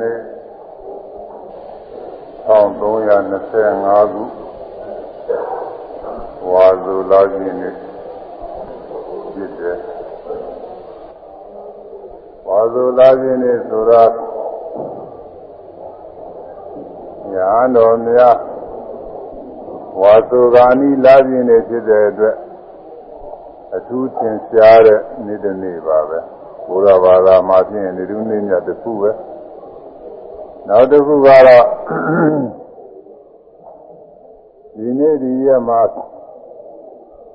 နေ့1325ခုဝါဇူလာကြီးနေ့ဖြစ်တယ်ဝါဇူလာကြီးနေ့ဆိုတော့ညာတော်များဝါဇူဂာနီလာကြီးနေ့ဖြစ်တဲ့အတွက်အထူးသင်ရှားတဲ့နေ့တစ်နေ့ပါပဲဘုရားဘာသာမှာဖြင့်နေရုနေမြတ်တစ်ခုပဲ နောက်တစ်ခုကတော့ဒီနေ့ဒီရက်မှာ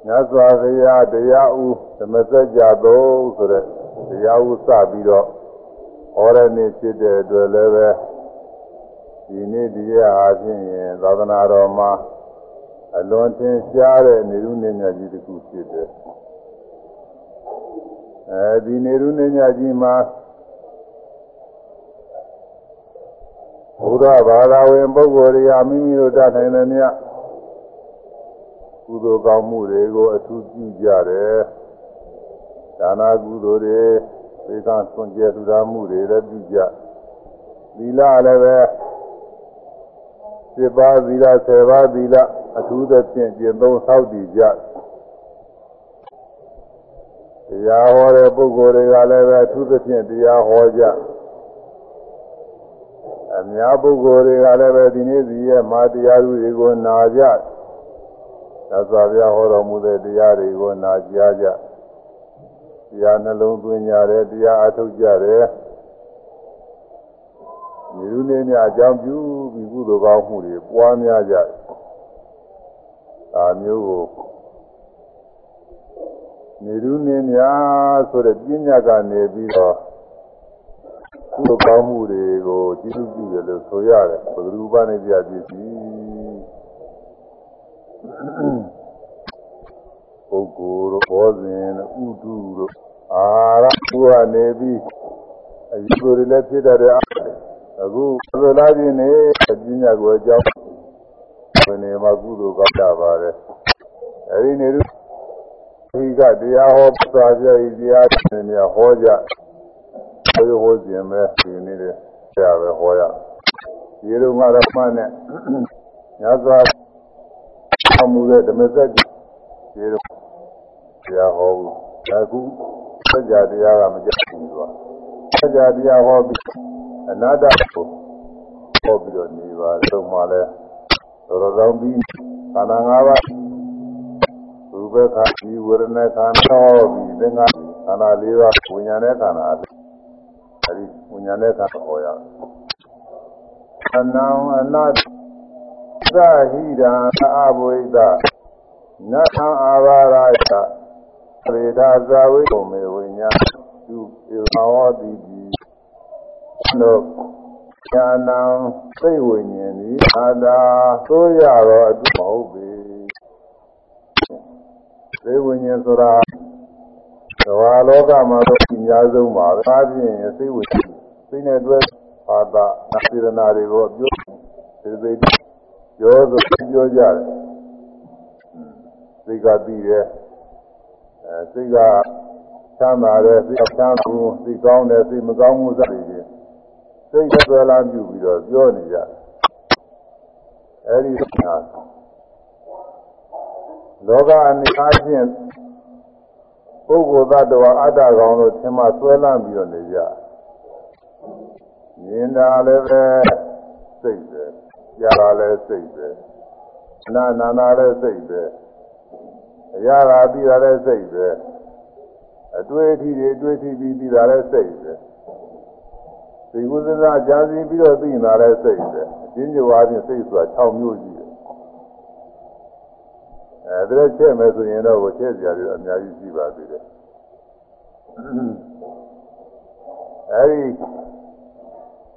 ညစွာဘုရားတရားဥသမစကြာသုံးဆိုတဲ့တရားဥစပြီးတော့ဟောတဲ့နေ့ဖြစ်တဲ့အတွက်လည်းပဲဒီနေ့ဒီရက်အားဖြင့်သာသနာတော်မှာအလွန်သင်ရှားတဲ့နေရုနေမြတ်ကြီးတစ်ခုဖြစ်တယ်အဲဒီနေရုနေညကြီးမှာ ဘုရားဘာသာဝင်ပုဂ္ဂိုလ်တွေကမိမိတို့တတ်နိုင်တဲ့မြတ်ကုသိုလ်ကောင်းမှုတွေကိုအထူးပြုကြတယ်ဒါနာကုသိုလ်တွေသေကဆွန်ကျဲထူတာမှုတွေလည်းပြုကြသီလလည်းပဲ7ပါးသီလ10ပါးသီလအထူးသဖြင့်ကျင့်သုံးဆောက်တည်ကြတရားဟောတဲ့ပုဂ္ဂိုလ်တွေကလည်းပဲအထူးသဖြင့်တရားဟောကြ အများပုဂ္ဂိုလ်တွေကလည်းပဲဒီနေ့စီရဲ့မာတရားသူတွေကိုနာကြသစ္စာပြဟောတော်မူတဲ့တရားတွေကိုနာကြားကြတရားနှလုံးသွင်းကြတယ်တရားအထုတ်ကြတယ်မြေလူနေများအကြောင်းပြုပြီးကုသိုလ်ကောင်းမှုတွေပွားများကြဒါမျိုးကိုနေရုနေများဆိုတဲ့ပြညာကနေပြီးတော့ ကုသိုလ်ကောင်းမှုတွေကိုကျေးဇူးပြုတယ်လို့ဆိုရတယ်ဘုရားဥပနိပြပစ္စည်းပုဂ္ဂိုလ်တို့ဘောဇင်တို့ဥဒုတို့အာရဘုရားနေပြီးအယူကိုယ်တွေလည်းဖြစ်တတ်တဲ့အခုသုလာခြင်းနေပြညာကိုအကြောင်းဘယ်နေမှာကုသိုလ်ကောင်းကြပါတယ်အဲဒီနေရုဒီကတရားဟောပါကြ၏တရားတွေများဟောကြ ဘယ်လိုဟောစဉ်ပဲဒီနေ့လေဆရာပဲဟောရဒီလိုမှတော့မှန်နဲ့ညာစွာဆမှုတဲ့ဓမ္မစက်ကြီးဒီလိုဆရာဟောဘူးဒါကူစัจ जा တရားကမကြဘူးသူကစัจ जा တရားဟောပြီးအနာတ္တကိုဟောပြီးတော့နေပါတော့မှလည်းတော်တော်ကောင်းပြီးခန္ဓာ၅ပါးရူပခန္ဓာဝေဒနာခန္ဓာဟောပြီးသင်္ခါခန္ဓာ၄ပါးဝိညာဉ်နဲ့ခန္ဓာအ ဒီဝိညာဉ်နဲ့ခန္ဓာဟောရအနံအနတ္သဟိရာအဘဝိဒနထံအာဘာရယရေသာဇဝိုမေဝိညာသူဧဝဟောတိတိတို့ဉာဏံသိဝိညာဉ်ဤအာသာသိုးရတော့အတူမဟုတ်ပေသိဝိညာဉ်ဆိုတာ သဘာလောကမှာတော့အများဆုံးပါပဲ။ဒါဖြင့်သိဝိညာဉ်သိနဲ့တွဲဘာသာနာစေရနာတွေကိုပြောသိသိပြောဆိုပြောကြတယ်။သိကပြီးတယ်။အဲသိကချမ်းသာတယ်သိချမ်းသာဘူးသိကောင်းတယ်သိမကောင်းမှုစသည်ဖြင့်သိဆွဲလာပြုပြီးတော့ပြောနေကြတယ်။အဲဒီကလောကအနေအားဖြင့် ပုဂ္ဂိုလ်သတ္တဝါအတ္တကောင်လို့သင်မဆွဲလန်းပြီးတော့နေကြမြင်တာလည်းပဲစိတ်ပဲကြားတာလည်းစိတ်ပဲနာနာနာလည်းစိတ်ပဲအရာသာပြီးတာလည်းစိတ်ပဲအတွေ့အထိတွေအတွေ့အထိပြီးပြီးတာလည်းစိတ်ပဲဒီကုသနာကြာစီပြီးတော့သိနေတာလည်းစိတ်ပဲအချင်းချင်းဝါချင်းစိတ်ဆိုတာ6မျိုးကြီး အဲဒါချက်မယ်ဆိုရင်တော့ကိုချက်စရာတွေအများကြီးရှိပါသေးတယ်အဲဒီ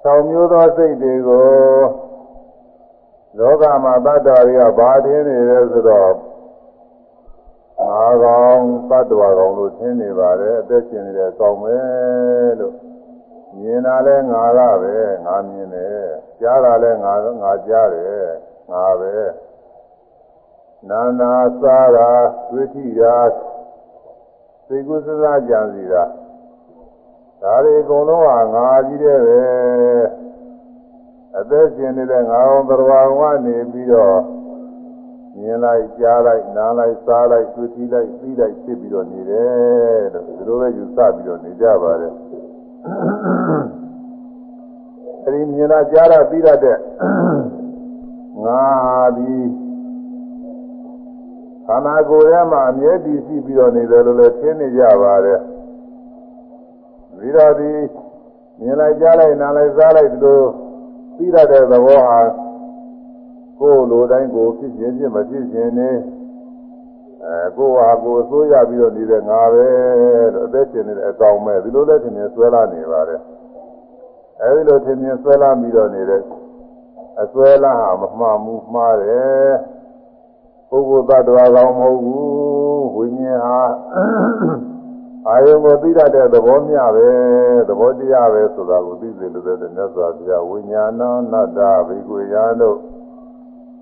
ဆောင်မျိုးသောစိတ်တွေကိုလောကမှာတတ္တတွေကဘာထင်းနေလဲဆိုတော့ငါကောင်တတ္တဝါကောင်လို့ထင်းနေပါတယ်အသက်ရှင်နေတယ်ကောင်းမယ်လို့မြင်တာလဲငါကပဲငါမြင်တယ်ကြားတာလဲငါငါကြားတယ်ငါပဲ နာနာစားတာတွေ့ထိတာသိကုသစကြံစီတာဒါတွေအကုန်လုံးဟာငါကြီးတဲ့ပဲအသက်ရှင်နေတဲ့ငါအောင်သရဝါကနေပြီးတော့မြင်လိုက်ကြားလိုက်နားလိုက်စားလိုက်တွေ့ထိလိုက်သိလိုက်ဖြစ်ပြီးတော့နေတယ်လို့ဒီလိုပဲယူဆပြီးတော့နေကြပါတယ်အဲဒီမြင်တာကြားတာသိတတ်တဲ့ငါဒီ ခန္ဓာကိုယ်ထဲမှာအမြဲတည်ရှိပြီးတော့နေတယ်လို့လည်းသိနေကြပါတယ်ပြီးတော့ဒီမြင်လိုက်ကြားလိုက်နားလိုက်စားလိုက်ဒီလိုသိရတဲ့သဘောဟာကိုယ်လိုတိုင်းကိုဖြစ်ခြင်းဖြစ်မဖြစ်ခြင်းနဲ့အဲကိုယ်ဟာကိုယ်ဆိုးရပြီးတော့နေတဲ့ငါပဲလို့အသက်ရှင်နေတဲ့အကောင်ပဲဒီလိုလဲထင်မြင်ဆွဲလာနေပါတယ်အဲဒီလိုထင်မြင်ဆွဲလာပြီးတော့နေတဲ့အဆွဲလာဟာမမှားဘူးမှားတယ် ပုဂ္ဂိုလ်သတ္တဝါကောင်းမဟုတ်ဘူးဝိညာဉ်ဟာအာယုံကိုသိတတ်တဲ့သဘောမျှပဲသဘောတရားပဲဆိုတာကိုသိစေလို့တဲ့မြတ်စွာဘုရားဝိညာဏနတ္တဘိကွေယံတို့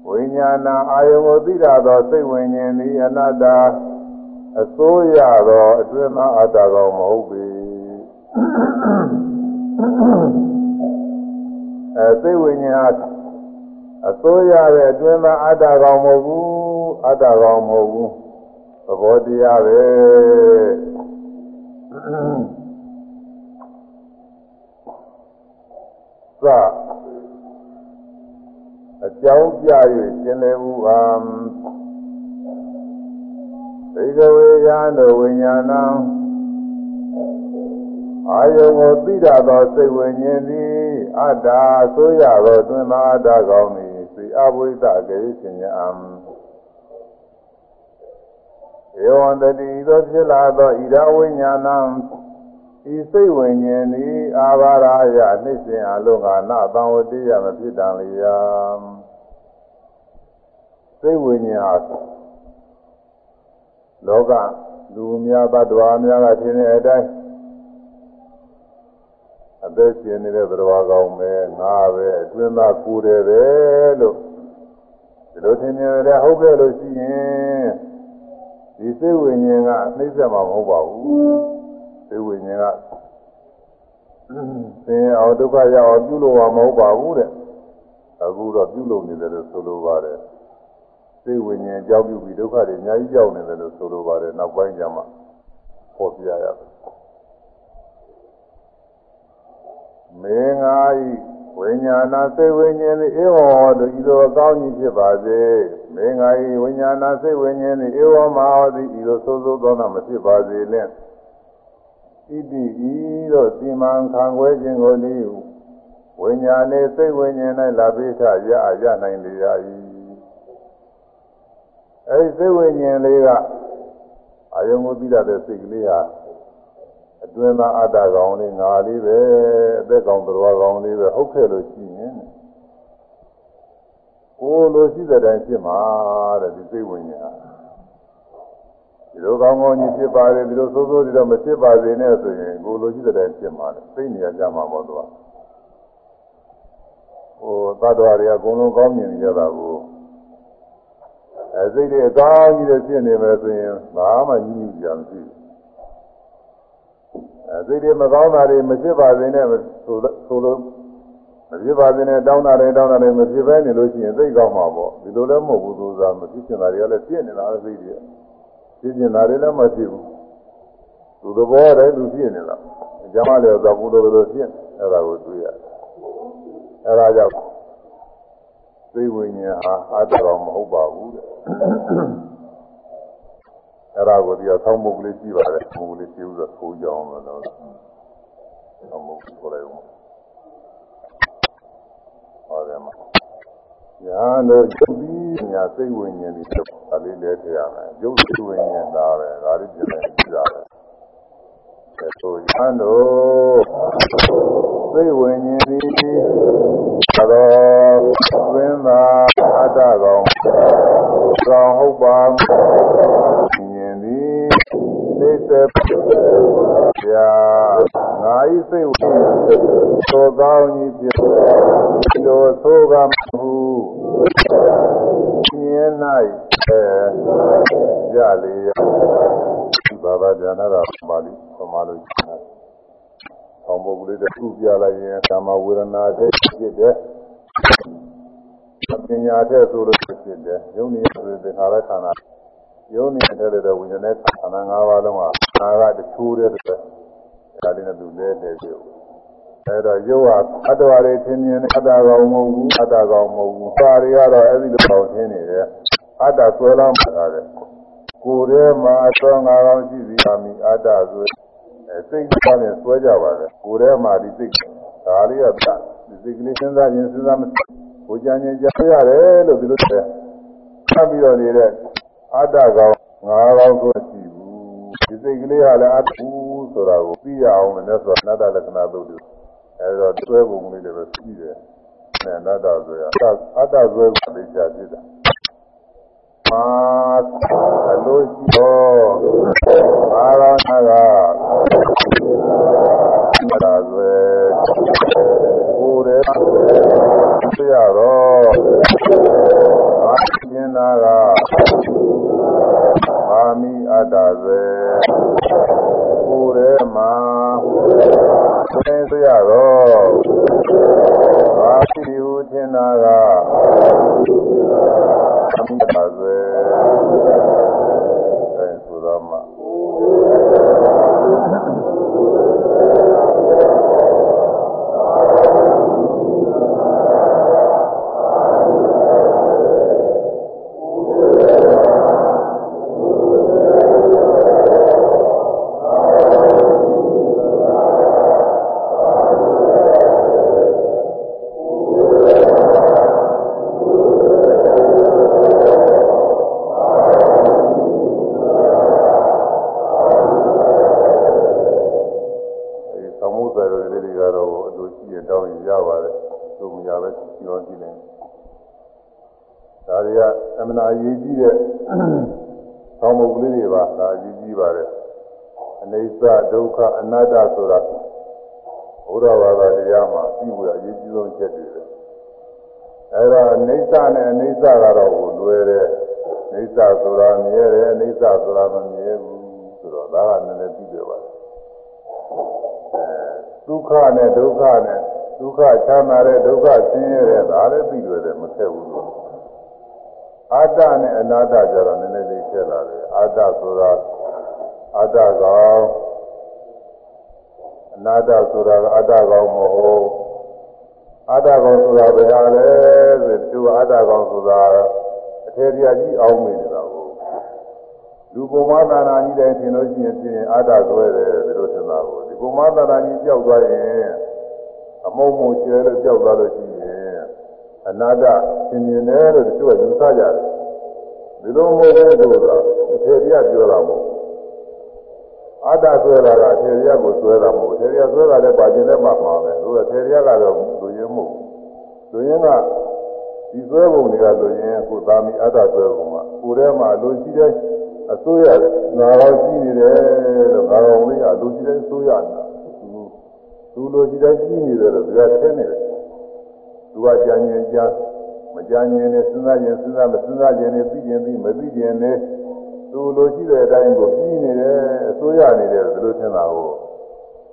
ဝိညာဏအာယုံကိုသိတတ်သောစိတ်ဝိညာဉ်သည်အနတ္တအစိုးရသောအတွင်းသားအတ္တကောင်မဟုတ်ပေအဲစိတ်ဝိညာဉ် အစိုးရတဲ့အတွင်းသားအတ္တကောင်မဟုတ်ဘူးအတ္တကောင်မဟုတ်ဘူးသဘောတရားပဲသအကြောင်းပြ၍ရှင်းလင်းမှုဟာဒိဋ္ဌဝေယံတို့ဝိညာဏံအာယုံကိုသိရသောစိတ်ဝိညာဉ်သည်အတ္တဆိုရသောတွင်သာအတ္တကောင်းသည်သိ အဘိဓဂေရှင်ယံဧဝံတတိသောဖြစ်လာသောဣဒဝိညာဏံဤစိတ်ဝိညာဉ်သည်အာဘာရာယနှိမ့်စင်အလုံးကနာသံဝတိယမဖြစ်တံလျာစိတ်ဝိညာဉ်ဟာလောကလူများဘတ်တော်များကထင်တဲ့အတိုင်း အသက်ရှင်နေတဲ့သရဝါကောင်ပဲငါပဲအတွင်းသားကိုယ်တယ်ပဲလို့ဒီလိုထင်နေတယ်ဟုတ်ကဲ့လို့ရှိရင်ဒီစိတ်ဝိညာဉ်ကနှိမ့်ဆက်မှာမဟုတ်ပါဘူးစိတ်ဝိညာဉ်ကသင်အောင်ဒုက္ခရောက်အောင်ပြုလို့မှာမဟုတ်ပါဘူးတဲ့အခုတော့ပြုလို့နေတယ်လို့ဆိုလိုပါတယ်စိတ်ဝိညာဉ်ကြောက်ပြုပြီးဒုက္ခတွေအများကြီးကြောက်နေတယ်လို့ဆိုလိုပါတယ်နောက်ပိုင်းကျမှဟောပြရတယ် မေငါဤဝိညာဏစိတ်ဝိညာဉ်သည်ဧဝံဟောတုဤသို့အကောင်းကြီးဖြစ်ပါစေမေငါဤဝိညာဏစိတ်ဝိညာဉ်သည်ဧဝံမဟောတိဤသို့သို့သို့သောနာမဖြစ်ပါစေနှင့်ဣတိဤသို့စီမံခံွယ်ခြင်းကိုဤဝိညာဉ်နှင့်စိတ်ဝိညာဉ်၌လာပိထရအရနိုင်လေရ၏အဲဒီစိတ်ဝိညာဉ်လေးကအာယုံကိုသိတဲ့စိတ်ကလေးဟာ အတွင်းသားအတ္တကောင်လေးငါလေးပဲအသက်ကောင်တော်ကောင်လေးပဲဟုတ်ခဲ့လို့ရှိရင်ကိုယ်လိုရှိတဲ့တိုင်းဖြစ်မှာတဲ့ဒီစိတ်ဝိညာဉ်ဟာဒီလိုကောင်းကောင်းကြီးဖြစ်ပါတယ်ဒီလိုဆိုးဆိုးဒီတော့မဖြစ်ပါစေနဲ့ဆိုရင်ကိုယ်လိုရှိတဲ့တိုင်းဖြစ်မှာတယ်စိတ်နေရာကြမှာပေါ့သူကဟိုသတ္တဝါတွေကအကုန်လုံးကောင်းမြင်နေကြတာကိုအဲစိတ်တွေအကောင်းကြီးတွေဖြစ်နေမယ်ဆိုရင်ဘာမှညှိညူကြမရှိဘူး အဲစိတ်တွေမကောင်းတာတွေမဖြစ်ပါစေနဲ့ဆိုဆိုလို့မဖြစ်ပါစေနဲ့တောင်းတာတွေတောင်းတာတွေမဖြစ်ဘဲနေလို့ရှိရင်သိကောင်းမှာပေါ့ဒီလိုလည်းမဟုတ်ဘူးသူစားမဖြစ်ချင်တာတွေကလည်းဖြစ်နေတာစိတ်တွေဖြစ်ချင်တာတွေလည်းမဖြစ်ဘူးသူသဘောတည်းသူဖြစ်နေတာအကြမ်းမလည်းသာဘူးလိုလိုဖြစ်အဲ့ဒါကိုတွေ့ရတယ်အဲ့ဒါကြောင့်သိဝိညာဉ်ဟာအတ္တတော်မဟုတ်ပါဘူးတဲ့ အဲ့ဒါကိုဒီကဆောင်းမုတ်ကလေးကြည့်ပါတယ်မုတ်ကလေးကြည့်ဥစ္စာထိုးကြအောင်လို့ဆောင်းမုတ်ကိုလည်းဟောတယ်မှာညာတို့ကျုပ်ပြီးညာစိတ်ဝိညာဉ်တွေဒါလေးလဲထရမယ်ကျုပ်စိတ်ဝိညာဉ်သားပဲဒါလေးပြင်နေကြတာပဲအဲဆိုညာတို့စိတ်ဝိညာဉ်သည်သာတော်ဝင်းသာအတ္တကောင်ကောင်ဟုတ်ပါဉာဏ်သည် သိစေပြာငါဤစိတ်ဝိသောကောင်းကြီးဖြစ်သောသောကမဟုဉာဏ်၌အဲရလေရဘာသာဉာဏ်တော်ပါဠိပမာလို့ဆောင်းပုဂ္ဂလိတခုပြလိုက်ရင်ကာမဝေဒနာတဲ့ဖြစ်တဲ့ပညာတဲ့ဆိုလို့ဖြစ်တယ်ယုံနေဆိုတဲ့သင်္ခါရခန္ဓာ ယုံနေတဲ့တဲ့ဝိညာဉ်နဲ့ခန္ဓာ၅ပါးလုံးကနာကတချိုးတဲ့တဲ့ဒါလေးနဲ့သူလဲနေပြီအဲတော့ယုတ်ဟာအတ္တဝါတွေသင်မြင်တဲ့အတ္တကောင်မဟုတ်ဘူးအတ္တကောင်မဟုတ်ဘူး။ပါတွေကတော့အဲဒီလိုပေါင်းသင်နေတယ်။အတ္တဆွဲလမ်းမှာတယ်။ကိုယ်ထဲမှာအသောငါကောင်ရှိစီပါမီအတ္တဆိုအဲစိတ်ကလည်းဆွဲကြပါလေ။ကိုယ်ထဲမှာဒီစိတ်ဒါလေးကဒီစိတ်ကလေးစဉ်းစားရင်စဉ်းစားမကိုကြံရင်ကြားရတယ်လို့ဒီလိုတဲ့။ဆက်ပြီးတော့နေတဲ့ အတ္တကောင်ငါကောင်ဆိုရှိဘူး။ဒီစိတ်ကလေးကလည်းအတ္တဘူးဆိုတာကိုသိရအောင်လည်းဆိုအနတ္တလက္ခဏာသုတ်တယ်အဲဒါတွဲပုံလေးတွေပဲရှိတယ်။အဲအနတ္တဆိုရအတ္တဆွဲကိုသိချာဖြစ်တာ။မာအလိုရှိတော့အာရဏကဒါဆွဲကိုယ်ရဲ့သိရတော့အာကျင်နာကအာ မိအတ္တဆွဲကိုယ်ရဲ့မှာသင်သိရတော့အာတိဟုထင်နာကအမိပါဆွဲအဲဆိုတော့မှ ရားဘာသာတရားမှာပြီးဖို့အရေးကြီးဆုံးချက်တွေပဲအဲဒါအနေစနဲ့အနေစကတော့ဟိုလွယ်တယ်အနေစဆိုတာမြဲတယ်အနေစဆိုတာမမြဲဘူးဆိုတော့ဒါကနည်းနည်းပြီးတယ်ပါဒုက္ခနဲ့ဒုက္ခနဲ့ဒုက္ခချမ်းသာတဲ့ဒုက္ခဆင်းရဲတဲ့ဒါလည်းပြီးတယ်မထက်ဘူးလို့အတ္တနဲ့အနာတ္တကြတော့နည်းနည်းလေးထက်လာတယ်အတ္တဆိုတာအတ္တကောင် အနာတ္တဆိုတာကအတ္တကောင်မဟုတ်အတ္တကောင်ဆိုတာဘယ်ဟာလဲဆိုသူအတ္တကောင်ဆိုတာအထေတရားကြီးအောင်းမိနေတာကိုလူပုံမသာနာကြီးတိုင်းထင်လို့ရှိရင်ပြင်အတ္တသွဲတယ်ဒီလိုထင်တာကိုဒီပုံမသာနာကြီးကြောက်သွားရင်အမုံမုံကျဲလို့ကြောက်သွားလို့ရှိရင်အနာတ္တသင်မြင်တယ်လို့တချို့ကယူဆကြတယ်ဒီလိုမဟုတ်ဘူးဆိုတာအထေတရားပြောတာမဟုတ် အတ္တဆွဲတာကအထေတရားကိုဆွဲတာမဟုတ်အထေတရားဆွဲတာလည်းပါခြင်းလည်းမှမှာပဲသူကအထေတရားကတော့လူရင်းမဟုတ်လူရင်းကဒီဆွဲပုံတွေကလူရင်းကိုသာမီအတ္တဆွဲပုံကကိုယ်ထဲမှာလူရှိတဲ့အစိုးရငါတော်ရှိနေတယ်လို့ငါတော်လေးကလူရှိတဲ့အစိုးရနာသူသူလူရှိတဲ့ရှိနေတယ်လို့သူကထင်နေတယ်သူကကြံရင်ကြံမကြံရင်နဲ့စဉ်းစားရင်စဉ်းစားမစဉ်းစားရင်နဲ့သိရင်သိမသိရင်နဲ့ သူလူရှိတဲ့အတိုင်းကိုပြီးနေတယ်အစိုးရနေတယ်ဒီလိုထင်တာကို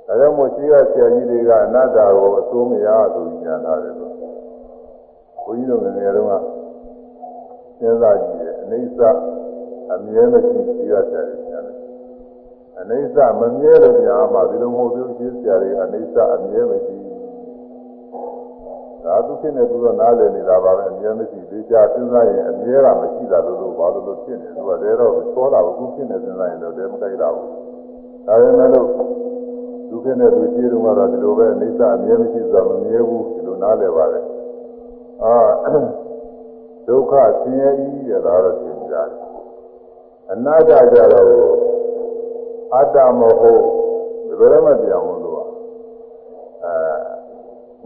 ဒါကြောင့်မို့ရှိရဆရာကြီးတွေကအနတ္တကိုအစိုးမရသူညံထားတယ်လို့ဘုန်းကြီးတို့ငယ်ငယ်တုန်းကစဉ်းစားကြည့်တယ်အနိစ္စအမြဲမရှိရှိရဆရာကြီးညာတယ်အနိစ္စမမြဲလို့ညာမှာဒီလိုမဟုတ်ဘူးရှိဆရာတွေအနိစ္စအမြဲမရှိ ဒါသူဖြစ်နေသူကနားလည်နေတာပါပဲအမြဲမရှိသေးချာစဉ်းစားရင်အမြဲကမရှိတာလို့လို့ဘာလို့လို့ဖြစ်နေသူကတဲတော့သောတာဘူးဖြစ်နေစဉ်းစားရင်တော့တဲမကြိုက်တာဘူးဒါပေမဲ့လို့သူဖြစ်နေသူရှိတော့ကတော့ဒီလိုပဲအနိစ္စအမြဲမရှိဆိုတာမမြဲဘူးဒီလိုနားလည်ပါတယ်အာဒုက္ခဆင်းရဲကြီးတဲ့ဒါတော့သင်ကြတယ်အနာတ္တကြတော့အတ္တမဟုတ်ဒီလိုလည်းမပြောင်းဘူးလို့အဲ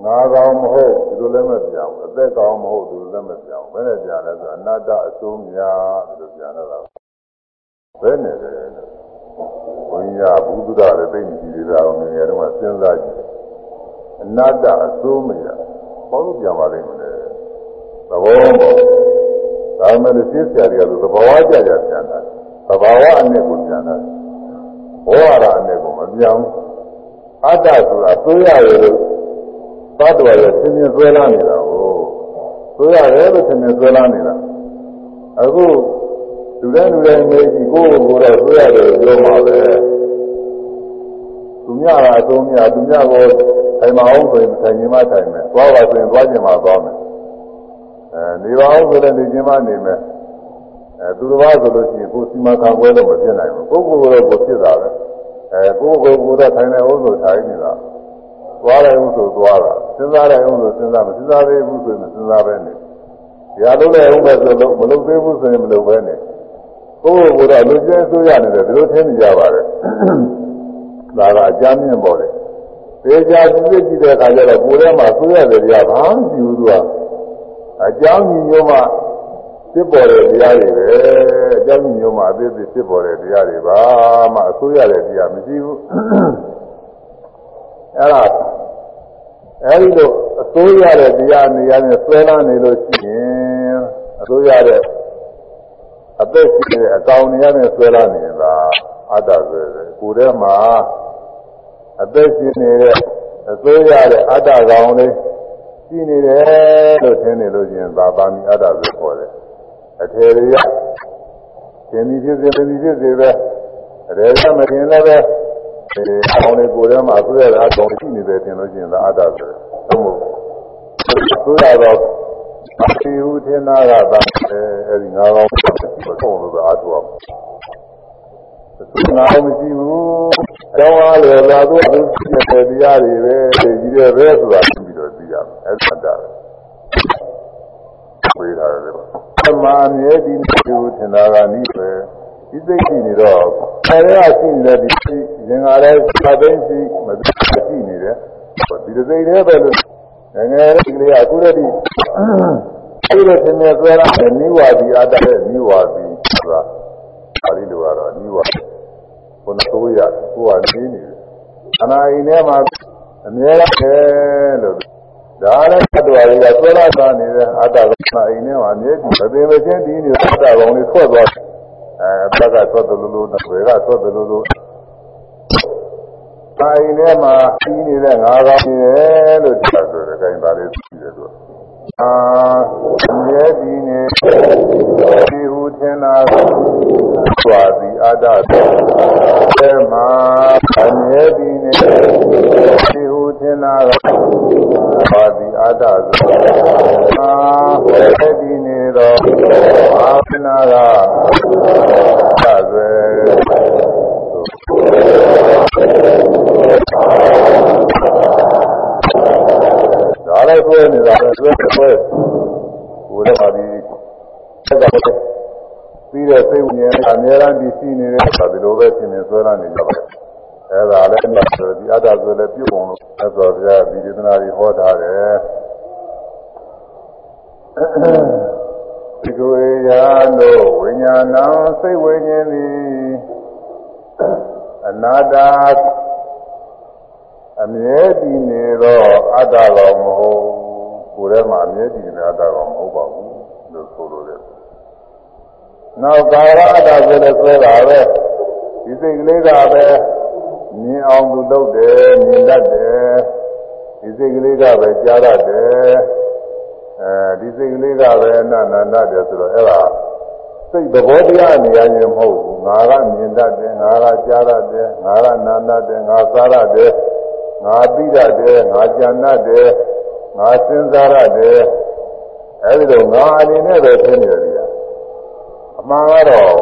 ငါကောင်မဟုတ်ဒီလိုလည်းမပြောင်းဘူးအသက်ကောင်မဟုတ်ဒီလိုလည်းမပြောင်းဘူးဘယ်နဲ့ပြန်လဲဆိုအနာတ္တအစိုးများဒီလိုပြန်တော့ဘယ်နဲ့လဲဘုန်းကြီးကဘုဒ္ဓလည်းသိနေကြတယ်အောင်ငယ်ငယ်တုန်းကစဉ်းစားကြည့်အနာတ္တအစိုးမရဘာလို့ပြန်ပါလိမ့်မလဲသဘောပေါ့ဒါမှလည်းသိစရာတွေကသဘာဝကြကြပြန်တာသဘာဝအနဲ့ကိုပြန်တာဘောရအနဲ့ကိုမပြောင်းအတ္တဆိုတာသိရရလို့ သတ္တဝါရဲ့သင်္ကြန်ဆွဲလာနေတာကိုဆိုရတယ်လို့ထင်နေဆွဲလာနေတာအခုလူတိုင်းလူတိုင်းမေးကြည့်ကိုယ့်ကိုယ်တော့ဆိုရတယ်ပြောမှာပဲသူများကအဆုံးများသူများကိုထိုင်မအောင်ဆိုရင်ထိုင်ခြင်းမထိုင်မယ်သွားပါဆိုရင်သွားခြင်းမသွားမယ်အဲနေပါအောင်ဆိုလည်းနေခြင်းမနေမယ်အဲသူတစ်ပါးဆိုလို့ရှိရင်ကိုယ်စီမံခန့်ခွဲလို့မဖြစ်နိုင်ဘူးကိုယ့်ကိုယ်ကတော့ကိုယ်ဖြစ်တာပဲအဲကိုယ့်ကိုယ်ကိုယ်တော့ထိုင်နေအောင်ဆိုထိုင်နေတာသွားတယ်ဦးဆိုသွားတာ စဉ်းစားတယ်ဦးဆိုစဉ်းစားမစဉ်းစားသေးဘူးဆိုရင်မစဉ်းစားပဲနေဒီအလုံးလည်းဦးပဲဆိုလို့မလုပ်သေးဘူးဆိုရင်မလုပ်ပဲနေကိုယ့်ကိုယ်ကတော့လူကျဲဆိုးရနေတယ်ဒီလိုထင်နေကြပါတယ်ဒါကအကြမ်းမြင့်ပေါ်တယ်သေချာကြည့်ကြည့်တဲ့အခါကျတော့ကိုယ်ထဲမှာဆိုးရတယ်တရားဘာမှမရှိဘူးသူကအကြောင်းညီညွတ်မှဖြစ်ပေါ်တဲ့တရားတွေပဲအကြောင်းညီညွတ်မှအသေးသေးဖြစ်ပေါ်တဲ့တရားတွေပါမှအဆိုးရတဲ့တရားမရှိဘူးအဲ့ဒါ အဲဒီလိုအစိုးရတဲ့တရားနေရာနဲ့ဆွဲလာနေလို့ရှိရင်အစိုးရတဲ့အသက်ရှိနေတဲ့အကောင်နေရာနဲ့ဆွဲလာနေတာအတ္တဆိုတယ်ကိုယ်ထဲမှာအသက်ရှိနေတဲ့အစိုးရတဲ့အတ္တကောင်လေးရှိနေတယ်လို့ထင်နေလို့ရှိရင်သာပါမီအတ္တဆိုခေါ်တယ်အထေရရသင်္ဒီဖြစ်စေသင်္ဒီဖြစ်စေပဲအရေကမတင်လည်းပဲ အဲအကောင်လေးကိုယ်ထဲမှာဆွဲရတဲ့အကောင်ရှိနေတယ်ထင်လို့ရှိရင်သာအတ္တဆိုတယ်ဟုတ်မို့ဆိုရတော့အတိဟုထင်တာကသာအဲဒီငါးကောင်းဆုံးလို့သာအတူအောင်ငါမရှိဘူးအကြောင်းအားလည်းလာသူအသူဖြစ်တဲ့တရားတွေပဲကြီးတယ်ပဲဆိုတာသိပြီးတော့သိရမယ်အဲ့ဒါတာဝေးတာလည်းပေါ့အမှန်မြဲဒီလိုထင်တာကနိပဲဒီစိတ်ရှိနေတော့ ဆရာရှိနေတဲ့ဒီရင်ကလည်းသသိရှိမသိရှိနေတယ်ဒီစိတ်လေးပဲလို့ငယ်ငယ်လေးကလေးအခုတည်းဒီအဲ့လိုသင်နေဆွဲရတဲ့နိဝါဒီအတ္တရဲ့နိဝါဒီဆိုတာပါဠိလိုကတော့နိဝါဘုန်းဆိုးရကိုယ်ကနေနေတယ်အနာအိမ်ထဲမှာအမြဲတမ်းလို့ဒါလည်းတ attva တွေကဆွဲလာတာနေတဲ့အတ္တကအိမ်ထဲမှာအမြဲတည်းမသိမချင်းတည်နေတဲ့အတ္တကောင်လေးထွက်သွားအဲ အတ္တကထွက်တယ်လို့လို့ဝေကထွက်တယ်လို့လို့တိုင်းထဲမှာပြီးနေတဲ့ငါးကောင်းနေတယ်လို့ပြောဆိုတယ်ခိုင်းပါလေရှိတယ်သူအာမြဲဒီနေဒီဟု ထင်တာစွာသည်အတ္တသေမှာအမြဲဒီနေဒီဟုထင်တာစွာသည်အတ္တအာဝေဒီနေတော့အာဝနာကသဇေဒါလည်းဆွဲနေတာပဲဆွဲဆွဲကိုယ်လည်းပါပြီးဆက်ကပြီး တဲ့စိတ်ဝိညာဉ်အများအားဒီရှိနေတဲ့အခါဒီလိုပဲဖြစ်နေဆွဲလာနေကြပါအဲဒါလည်းမြတ်ဆိုဒီအတ္တဆိုလည်းပြုတ်ပုံလို့သက်တော်ပြဒီဒေသနာကြီးဟောထားတယ်ဒီကိုရာတို့ဝိညာဏစိတ်ဝိညာဉ်သည်အနာတ္တအမြဲတည်နေတော့အတ္တတော်မဟုတ်ကိုယ်ထဲမှာအမြဲတည်နေအတ္တတော်မဟုတ်ပါဘူးလို့ဆိုလိုတယ်။ နောက်ကာရအတ္တဆိုလည်းဆွဲတာပဲဒီစိတ်ကလေးကပဲမြင်အောင်သူလုပ်တယ်မြင်တတ်တယ်ဒီစိတ်ကလေးကပဲကြားတတ်တယ်အဲဒီစိတ်ကလေးကပဲအနန္တတတ်တယ်ဆိုတော့အဲ့ဒါစိတ်သဘောတရားနေရာချင်းမဟုတ်ဘူးငါကမြင်တတ်တယ်ငါကကြားတတ်တယ်ငါကနာတတ်တယ်ငါစားတတ်တယ်ငါသိတတ်တယ်ငါကြံတတ်တယ်ငါစဉ်းစားတတ်တယ်အဲဒီလိုငါအနေနဲ့ပဲဖြစ်နေတယ်အ မှန်ကတော့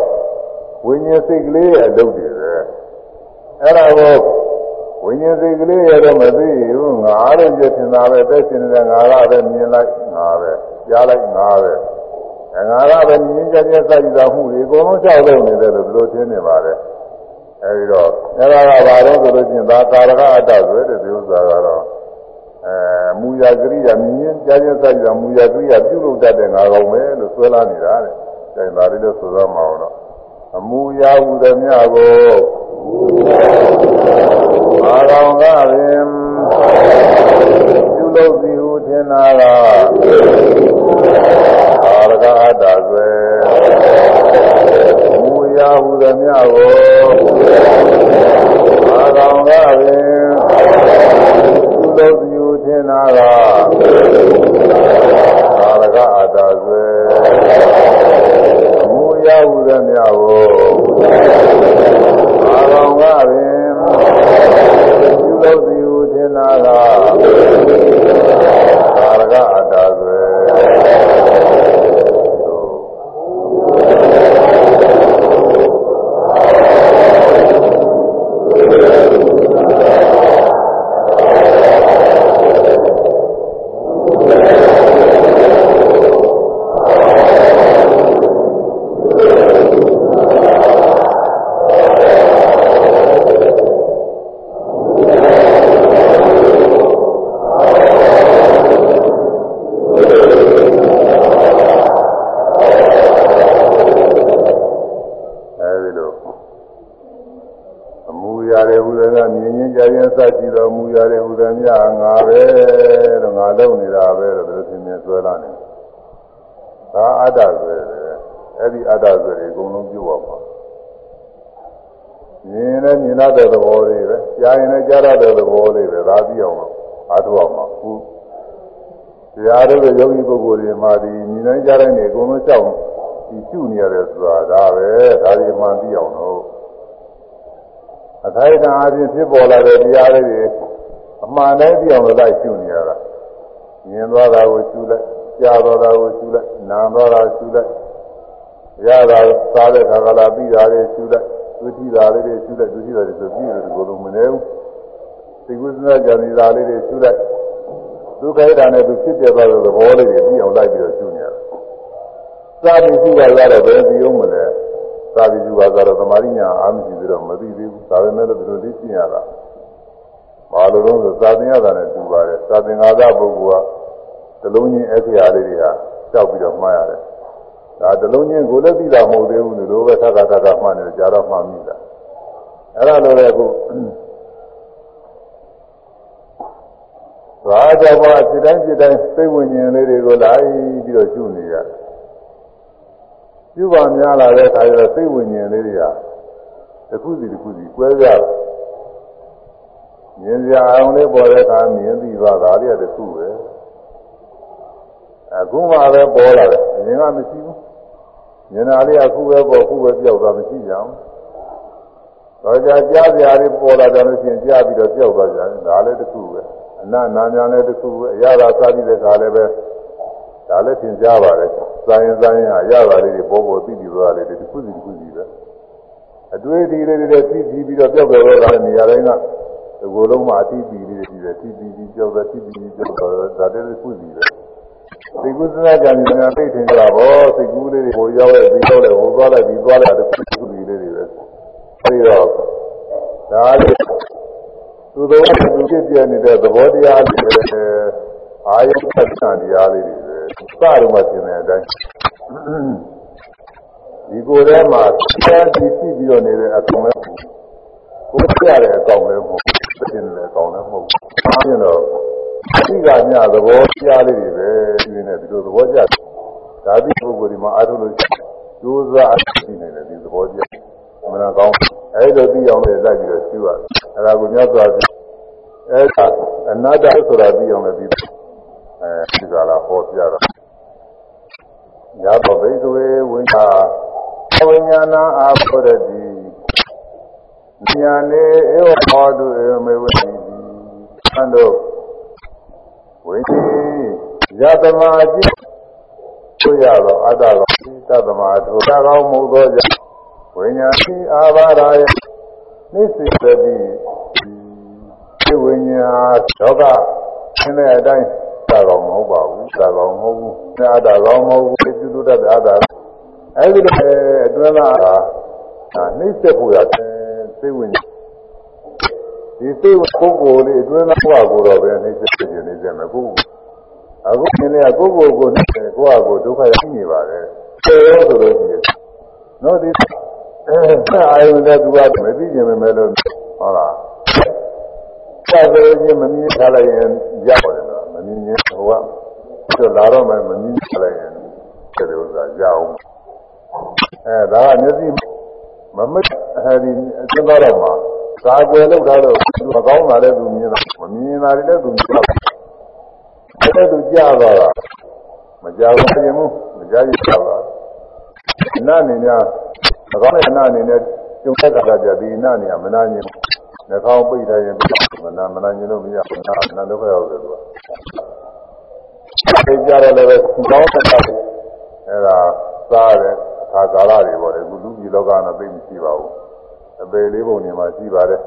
ဝိညာဉ်စိတ်ကလေးရဲ့အလုပ်တွေပဲအဲ့ဒါကိုဝိညာဉ်စိတ်ကလေးရဲ့တော့မသိဘူးငါလို့ပြထင်တာပဲသက်ရှင်နေတဲ့ငါကပဲမြင်လိုက်ငါပဲကြားလိုက်ငါပဲငါကပဲမြင်ကြကြစိုက်ကြမှုတွေအကုန်လုံးကြောက်လို့နေတယ်လို့ဘယ်လိုထင်နေပါလဲအဲဒီတော့အဲ့ဒါကဘာလို့ဆိုလို့ချင်းသာကာရကအတ္တဆိုတဲ့ဒီဥစ္စာကတော့အဲမူရာကရိယာမြင်ကြကြစိုက်ကြမူရာကရိယာပြုလုပ်တတ်တဲ့ငါကောင်ပဲလို့ဆွဲလာနေတာတဲ့။ ဒါဒါလေးလို့ဆိုတော့မအောင်တော့အမူအရာဟူသည်များကိုအာရောင်ကပင်ပြုလုပ်သည်ဟုထင်တာကအာရကအတ္တဆွဲအမူအရာဟူသည်များကိုအာရောင်ကပင်ပြုလုပ်သည်ဟုထထင်နာကသာရကအတ္တဆွဲမူ ရဟုသည်များကိုအာရောင်ကပင်ပြုလုပ်သည်ဟုထင်နာကသာရကအတ္တဆွဲအဲဒီလိုအမူအရာတွေဟူသည်ကမြင်ချင်းကြားချင်းစကြည့်တော်မူ အရာတွေဟူသည်များငါပဲတော့ငါလုံနေတာပဲတော့သူသင်မြင်ဆွဲလာနေဒါအတ္တဆွဲတယ်အဲ့ဒီအတ္တဆွဲတွေအကုန်လုံးပြုတ်ပါမှာမြင်လည်းမြင်တဲ့သဘောလေးပဲကြားရင်လည်းကြားတဲ့သဘောလေးပဲဒါပြီးအောင်လို့အားထုတ်အောင်ပါခုတရားတို့ရဲ့ယောဂီပုဂ္ဂိုလ်တွေမှာဒီမြင်တိုင်းကြားတိုင်းနေအကုန်လုံးကြောက်ဒီရှုနေရတယ်ဆိုတာဒါပဲဒါဒီမှန်ပြီးအောင်လို့အထိုက်တန်အချင်းဖြစ်ပေါ်လာတဲ့တရားလေးတွေ အမှန်တိုင်းပြီးအောင်လို့လိုက်ရှုနေရတာမြင်သွားတာကိုရှုလိုက်ကြားသွားတာကိုရှုလိုက်နားသွားတာရှုလိုက်ရတာစားတဲ့ခါကလာပြီးတာလေးရှုလိုက်သူကြည့်တာလေးတွေရှုလိုက်သူကြည့်တာတွေဆိုပြီးတယ်ဒီလိုလိုမနေဘူးသိကုသနာကြံနေတာလေးတွေရှုလိုက်ဒုက္ခိတာနဲ့သူဖြစ်ပြသွားတဲ့သဘောလေးတွေပြီးအောင်လိုက်ပြီးတော့ရှုနေရတယ်စာပြီးရှုပါရတော့ဘယ်ပြီးအောင်မလဲစာပြီးရှုပါဆိုတော့သမာဓိညာအားမရှိသေးတော့မသိသေးဘူးဒါပေမဲ့လည်းဒီလိုလေးရှင်းရတာ ဘာလို့လဲဆိုစာသင်ရတာနဲ့တူပါတယ်စာသင်္ကာသပုဂ္ဂိုလ်ကတလုံးချင်းအခရာလေးတွေကကြောက်ပြီးတော့မှားရတယ်ဒါတလုံးချင်းကိုလည်းသိတာမဟုတ်သေးဘူးလို့ပဲသက္ကသက္ကမှတ်နေကြတော့မှမိတာအဲ့ဒါလိုလေအခုဘာကြောင့်ပါစိတ်တိုင်းစိတ်တိုင်းစိတ်ဝိညာဉ်လေးတွေကိုလိုက်ပြီးတော့ရှုနေရတယ်ပြုပါများလာတဲ့အခါကျတော့စိတ်ဝိညာဉ်လေးတွေကတစ်ခုစီတစ်ခုစီကွဲပြား မြင်စရာအောင်လေးပေါ်တဲ့အခါမြင်ပြီးသွားတာလေးကတစ်ခုပဲအခုမှပဲပေါ်လာတယ်အရင်ကမရှိဘူးမြင်တာလေးကခုပဲပေါ်ခုပဲပြောက်သွားမရှိကြအောင်တော့ကြာကြားစရာလေးပေါ်လာတယ်လို့ရှိရင်ကြားပြီးတော့ပြောက်သွားကြတယ်ဒါလည်းတစ်ခုပဲအနနာညာလည်းတစ်ခုပဲအရသာစားပြီးတဲ့ခါလည်းပဲဒါလည်းသင်ကြားပါတယ်။စာရင်စာရင်ဟာရတာလေးတွေပေါ်ပေါ်သိပြီးသွားတယ်တစ်ခုစီတစ်ခုစီပဲ။အတွေ့အထိလေးတွေသိပြီးပြီးတော့ပြောက်ပြောက်သွားတဲ့နေရာတိုင်းက ဒီကိုယ်လုံးမှာအသိပြီးလေးတွေပြီးတယ်သိပြီးပြီးပြောက်သွားသိပြီးပြီးပြောက်သွားဒါတည်းတစ်ခုစီပဲ။သိကုသနာကြံနေတာသိထင်ကြတာဗောသိကူးလေးတွေဟိုရောက်လိုက်ပြီးရောက်လိုက်ဟိုသွားလိုက်ပြီးသွားလိုက်တစ်ခုခုစီလေးတွေပဲ။အဲဒီတော့ဒါလေးသူတော်ကသူဖြစ်ပြနေတဲ့သဘောတရားတွေအာယုသစ္စာတရားလေးတွေပဲစတော့မှသင်တဲ့အတိုင်းဒီကိုယ်ထဲမှာတရားကြည့်ပြီးတော့နေတဲ့အကောင်လဲကိုယ်ပြတဲ့အကောင်လဲမဟုတ် ဘူးသင်တဲ့အကောင်လဲမဟုတ်ဘူးအဲဒါဒီကညသဘောတရားလေးတွေပဲဒီနေ့ဒီလိုသဘောကျဒါပြီးပုဂ္ဂိုလ်ဒီမှာအားထုတ်လို့ကျိုးစားအသိနေတယ်ဒီသဘောကျမနာကောင်းအဲ့လိုသိအောင်လည်းလိုက်ပြီးတော့ရှင်းရအဲ့ဒါကိုမြတ်စွာဘုရားအဲ့ဒါအနာတ္တဆိုတာသိအောင်လည်းဒီအဲဒီကလာဟောပြတော့ညာဘဘိကဝေဝိညာဝိညာဏအာဘောရတိ ညာနေဧဝဟောတုဧမေဝတိသံတို့ဝိတိယတမအจิตဆိုရတော့အတ္တကောသတ္တမအထုတကောင်းမှုသောကြောင့်ဝိညာတိအာဘာရာယနိစိတတိဒီဝိညာဒေါကဆင်းတဲ့အတိုင်းသာကောင်မဟုတ်ပါဘူးသာကောင်မဟုတ်ဘူးသာသာကောင်မဟုတ်ဘူးပြုလို့တတ်တဲ့အာသာအဲဒီလိုအတွင်းသားကနှိမ့်ဆက်ဖို့ရ သိဝင်ဒီသိဝင်ပုဂ္ဂိုလ်လေးအတွင်းသားဘဝကိုတော့ပဲနှိမ့်ဆက်ခြင်းနေကြမယ်ပုဂ္ဂိုလ်အခုနည်းနည်းကိုယ့်ကိုယ်ကိုနှိမ့်ဆက်ကိုယ့်အကိုဒုက္ခရောက်နေပါတယ်သေရောဆိုလို့ရှိရင်နော်ဒီအဲအာယုန်တဲ့သူကမသိခြင်းပဲလို့ဟုတ်လားသာသနာ့ချင်းမမြင်ထားလိုက်ရင်ရောက်တယ်နော်မမြင်ရင်ဟိုကဆိုလာတော့မှမမြင်ထားလိုက်ရင်ဒီဥစ္စာရအောင်အဲဒါကမျက်စိ မမက်အဲဒီအကျဉ်းသားတော့မှာသာကွယ်လောက်တာတော့မကောင်းတာလည်းသူမြင်တာမမြင်တာလည်းသူမြင်တာတဲ့သူကြားသွားတာမကြားဘူးပြင်မှုမကြားရပါဘူးအနအနေနဲ့အကောင်းတဲ့အနအနေနဲ့ကျုံတဲ့ကတာကြဒီအနအနေကမနာညင်နှာခေါင်းပိတ်ထားရင်မနာမနာညင်လို့မရဘူးနာနာဒုက္ခရောက်တယ်သူကသိကြတော့လည်းပဲကောင်းတဲ့ကအဲ့ဒါစားတဲ့အ ခါကာလတွေပေါ့လေအခုလူကြီးလောကကတော့သိမရှိပါဘူးအပေလေးပုံနေမှာရှိပါတယ်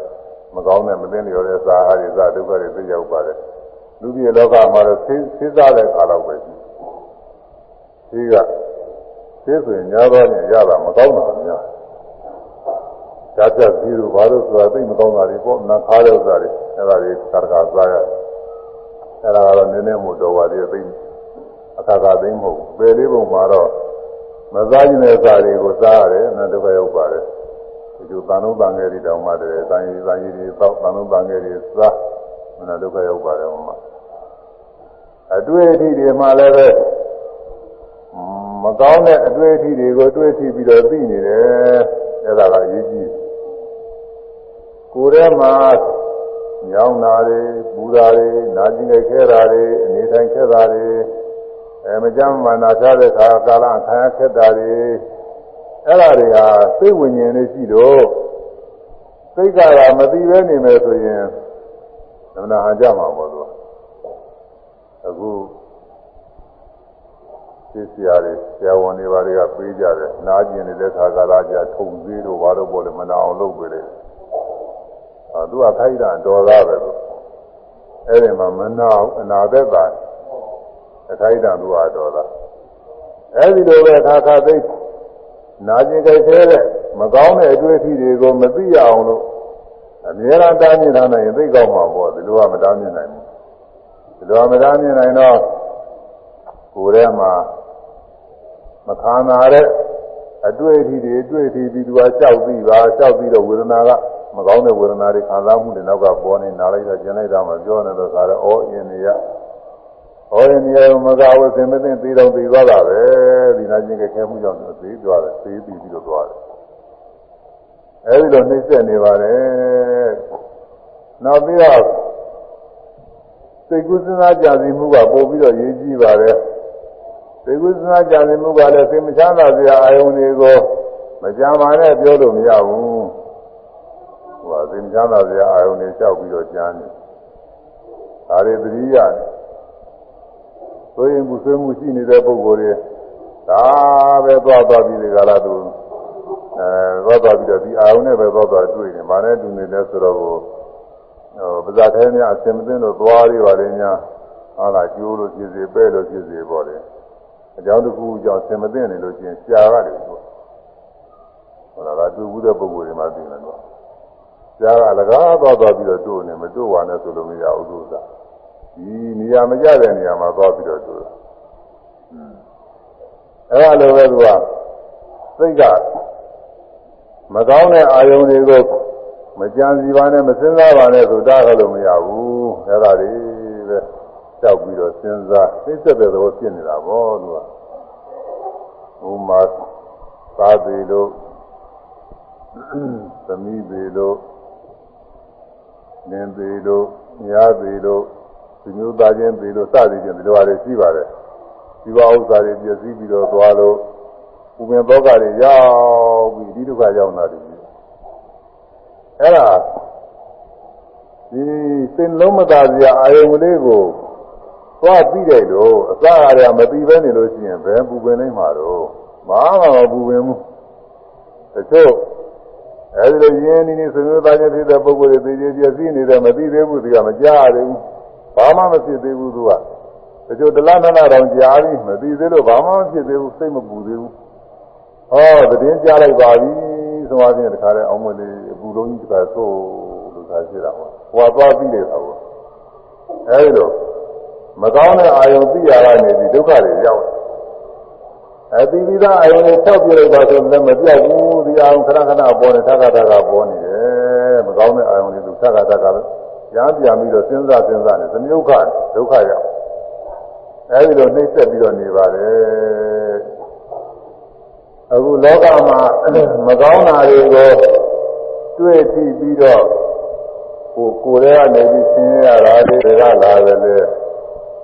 မကောင်းတဲ့မသိလျော်တဲ့စားအားတွေစားဒုက္ခတွေသိရောက်ပါတယ်လူကြီးလောကမှာတော့သိသိစားတဲ့ခါတော့ပဲရှိဒီကသိဆိုရင်ညာတော့ညရတာမကောင်းတာများဓာတ်ချက်ပြီးတော့ဘာလို့ဆိုတာသိမကောင်းတာတွေပေါ့နာခါတဲ့ဥစ္စာတွေအဲ့ဒါတွေကာကစားရအဲ့ဒါကတော့နည်းနည်းမို့တော်ပါသေးသိအခါခါသိမဟုတ်ဘူးပယ်လေးပုံမှာတော့ မစားခြင်းတဲ့စာတွေကိုစားရတယ်အနန္တဘရောက်ပါတယ်ဒီလိုတန်လုံးတန်ငယ်တွေတောင်မှတည်းတန်ရီတန်ရီတွေတောက်တန်လုံးတန်ငယ်တွေစားအနန္တဘရောက်ပါတယ်ဟောမှာအတွေ့အထိတွေမှလည်းပဲမကောင်းတဲ့အတွေ့အထိတွေကိုတွေ့ထိပြီးတော့သိနေတယ်အဲ့ဒါကအရေးကြီးကိုယ်ထဲမှာညောင်းတာတွေပူတာတွေနာကျင်ခဲတာတွေအနေတိုင်းခဲတာတွေ အဲမကြမ်းမှနာချတဲ့ခါကာလခံရခက်တာတွေအဲ့ဒါတွေဟာစိတ်ဝိညာဉ်လေးရှိတော့စိတ်ကသာမသိပဲနေမယ်ဆိုရင်သမဏဟာကြမှာပေါ့သူအခုသိစရာတွေဆရာဝန်တွေဘာတွေကပေးကြတယ်နာကျင်နေတဲ့ခါကာလကြထုံသေးတို့ဘာလို့ပေါ့လေမနာအောင်လုပ်ပေးတယ်အာသူကခိုက်တာတော်သားပဲသူအဲ့ဒီမှာမနာအနာသက်တာ အခိုက်တံသူဟာတော်သားအဲဒီလိုပဲခါခါသိနာကျင်ကြိုက်သေးတဲ့မကောင်းတဲ့အတွေ့အထိတွေကိုမသိရအောင်လို့အမြဲတမ်းတားမြင်ထားနိုင်ရင်သိကောင်းမှာပေါ့ဒီလိုကမတားမြင်နိုင်ဘူးဒီလိုမတားမြင်နိုင်တော့ကိုယ်ထဲမှာမခံနာတဲ့အတွေ့အထိတွေအတွေ့အထိပြီးသူကကြောက်ပြီးပါကြောက်ပြီးတော့ဝေဒနာကမကောင်းတဲ့ဝေဒနာတွေခံစားမှုတွေနောက်ကပေါ်နေနားလိုက်တာကျင်လိုက်တာမှပြောနေတော့ခါတော့ဩအင်းနေရ ဟောရင်နေရာမကဝစင်မသိသေးတော့သိသွားတာပဲဒီနာချင်းကခဲမှုကြောင့်သိသွားတယ်သိပြီးပြီးတော့သွားတယ်အဲဒီလိုနှိမ့်ဆက်နေပါတယ်နောက်ပြီးတော့စိတ်ကူးစဉ်းစားကြစီမှုကပို့ပြီးတော့ရေးကြည့်ပါတယ်စိတ်ကူးစဉ်းစားကြစီမှုကလည်းစိတ်မချမ်းသာစရာအာယုန်တွေကိုမကြမ်းပါနဲ့ပြောလို့မရဘူးဟိုစိတ်မချမ်းသာစရာအာယုန်တွေကြောက်ပြီးတော့ကြမ်းနေဒါတွေသတိရတယ် ဆိုရင်ဘူးဆွေးမှုရှိနေတဲ့ပုဂ္ဂိုလ်တွေဒါပဲသွားသွားပြီးဒီကလာသူအဲသွားသွားပြီးတော့ဒီအာယုန်နဲ့ပဲသွားသွားတွေ့နေ။ဘာနဲ့တူနေလဲဆိုတော့ဟိုပဇာထဲများအစင်မသိလို့သွားရပါလေညာဟာလာကျိုးလို့ဖြစ်စေပဲ့လို့ဖြစ်စေပေါ့လေ။အကြောင်းတစ်ခုကြောင့်အစင်မသိနေလို့ချင်းရှားရတယ်သူ။ဟောလာတူဘူးတဲ့ပုဂ္ဂိုလ်တွေမှသိနေတော့ရှားကလကားသွားသွားပြီးတော့တို့နေမတို့ပါနဲ့ဆိုလို့မရဘူးသူက။ ဒီနေရာမကြတဲ့နေရာမှာသွားပြီးတော့တွေ့အဲ့ဒါလိုပဲသူကစိတ်ကမကောင်းတဲ့အာယုန်တွေကိုမကြံစီပါနဲ့မစင်စားပါနဲ့ဆိုတာကလို့မရဘူးအဲ့ဒါတွေပဲကြောက်ပြီးတော့စဉ်းစားသိသက်တဲ့သဘောဖြစ်နေတာပေါ့သူကဥမာသာသေးလို့သမီးသေးလို့နင်းသေးလို့ညာသေးလို့ ဒီမျိုးသားချင်းပြီးလို့စသည်ချင်းဒီလိုအားတွေရှိပါတယ်ဒီဘဥစ္စာတွေပြည့်စည်ပြီးတော့သွားလို့ဥပင်ဘောကတွေရောက်ပြီးဒီဒုက္ခရောက်လာတယ်အဲ့ဒါဒီစင်လုံးမသာစရာအာယုံကလေးကိုသွားပြီးတယ်လို့အစအရာမပြီးပဲနေလို့ရှိရင်ဘယ်ပူပင်နိုင်မှာတော့မအားမပူပင်ဘူးတချို့အဲဒီလိုရင်းနေနေဆွေမျိုးသားချင်းဖြစ်တဲ့ပုဂ္ဂိုလ်တွေသိကြပြည့်စည်နေတယ်မသိသေးဘူးဒီကမကြားရဘူး ဘာမှမဖြစ်သေးဘူးသူကတချို့တလားနနာတောင်ကြားပြီးမသိသေးလို့ဘာမှမဖြစ်သေးဘူးစိတ်မပူသေးဘူးဟောသတင်းကြားလိုက်ပါပြီဆိုအချင်းတခါတည်းအောင်မလေးအပူလုံးကြီးတခါဆိုးလို့သာရှိတာဟောဟိုသွားပြီးနေတာဟောအဲဒီလိုမကောင်းတဲ့အာယုံသိရတာနေပြီးဒုက္ခတွေရောက်တယ်အတိပိသားအာယုံကိုဖြောက်ပြလိုက်ပါဆိုလည်းမပြောက်ဘူးဒီအာယုံခဏခဏပေါ်နေထပ်ခါထပ်ခါပေါ်နေတယ်မကောင်းတဲ့အာယုံတွေသူထပ်ခါထပ်ခါ ရားပြန်ပြီးတော့စဉ်းစားစဉ်းစားနေသမယုခဒုက္ခရောက်အဲဒီလိုနှိမ့်ဆက်ပြီးတော့နေပါတယ်အခုလောကမှာမကောင်းတာတွေကိုတွေ့ကြည့်ပြီးတော့ကိုကိုယ်ထဲကနေပြီးဆင်းရတာတွေကလာတယ်လေ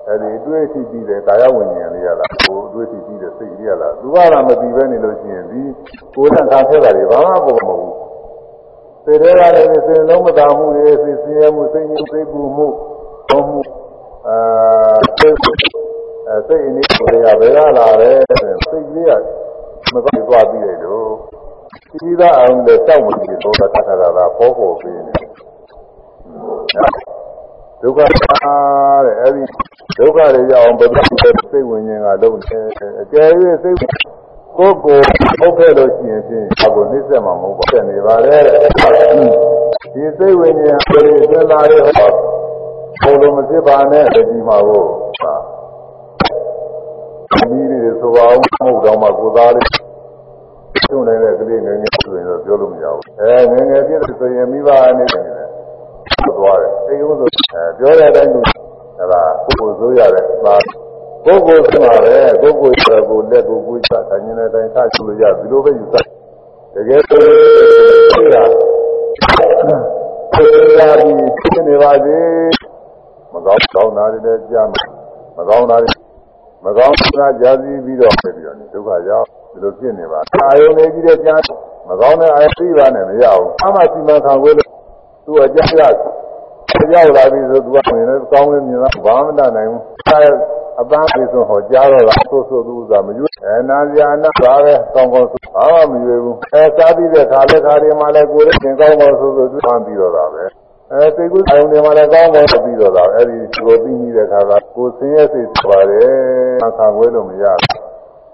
အဲဒီအတွေ့အထိပြီးတဲ့ကာယဝိညာဉ်လေးရလားကိုအတွေ့အထိပြီးတဲ့စိတ်လေးရလားသူကတော့မပြီးပဲနေလို့ရှိရင်ဒီကိုယ်နဲ့ခံခဲ့တာတွေဘာမှပေါ်မဟုတ်ဘူး စေတဲ့ကလည်းစေလုံးမသာမှုတွေစေစင်းရမှုစိတ်ညစ်စိတ်ပူမှုဘုံမှုအာစိတ်အဲစိတ်အနည်းကိုရဘယ်ကလာလဲစိတ်လေးကမသွားသွားပြီးတယ်တော့ဒီသားအောင်လည်းတောက်မပြီးတော့တတ်တာကပေါ်ပေါ်ပြီးနေဒုက္ခတဲ့အဲဒီဒုက္ခတွေရအောင်ဘယ်လိုစိတ်ဝิญဉာဏ်ကလုံးနေအကျယ်၍စိတ် ကိုယ်ကိုဟုတ်ခဲ့လို့ရှိရင်ဖြင့်အကိုနှိမ့်ဆက်မှာမဟုတ်ပါနဲ့နေပါလေဒီစိတ်ဝิญဉာဏ်ကိုယ်သင်လာတဲ့ဟောဘုံလုံးမဖြစ်ပါနဲ့ဒီမှာကိုဒီနည်းတွေဆိုအောင်မဟုတ်တော့မှကိုသားလေးကျုံနေတဲ့ကလေးငယ်ငယ်ဆိုရင်တော့ပြောလို့မရဘူးအဲငယ်ငယ်ပြည့်ဆိုရင်မိဘအနေနဲ့သွားတယ်အဲလိုဆိုပြောတဲ့အတိုင်းလို့အဲဒါကိုယ်ကိုစိုးရတယ်ပါ ကိုယ်ကိုဆိုမှာပဲကိုယ်ကိုဆိုကိုလက်ကိုကိုယ်ချတာညနေတိုင်းထားချလို့ရဒီလိုပဲယူဆိုင်တကယ်ဆိုရင်ဒါကိုယ်ရာပြီးဖြစ်နေပါသေးမကောင်းကောင်းတာတွေလည်းကြားမကောင်းတာတွေမကောင်းတာကြားပြီးပြီးတော့ပြီးတော့ဒုက္ခရောက်ဒီလိုဖြစ်နေပါအာယုန်နေကြီးတဲ့ကြားမကောင်းတဲ့အာယုန်ပြီးပါနဲ့မရဘူးအမှစီမံခံခွင့်လို့သူအကြရရောက်လာပြီဆိုသူကဝင်နေကောင်းနေမြင်တော့ဘာမှမတတ်နိုင်ဘူး အဲအပန်းလေးဆိုဟောကြားတော့လားဆိုဆိုသူဥစားမရွေးအဲနာဇာနာပါပဲကောင်းကောင်းဆိုဘာမှမရွေးဘူးအဲစားပြီးတဲ့ခါလက်ခါတွေမှာလည်းကိုယ်လည်းသင်ကောင်းကောင်းဆိုဆိုသူဖမ်းပြီးတော့တာပဲအဲစိတ်ကူးအယုံတွေမှာလည်းကောင်းကောင်းပြီးတော့တာအဲဒီကိုပြီးနေတဲ့ခါကကိုယ်ဆင်းရဲစိတ်ပါတယ်အခါခွဲလို့မရဘူး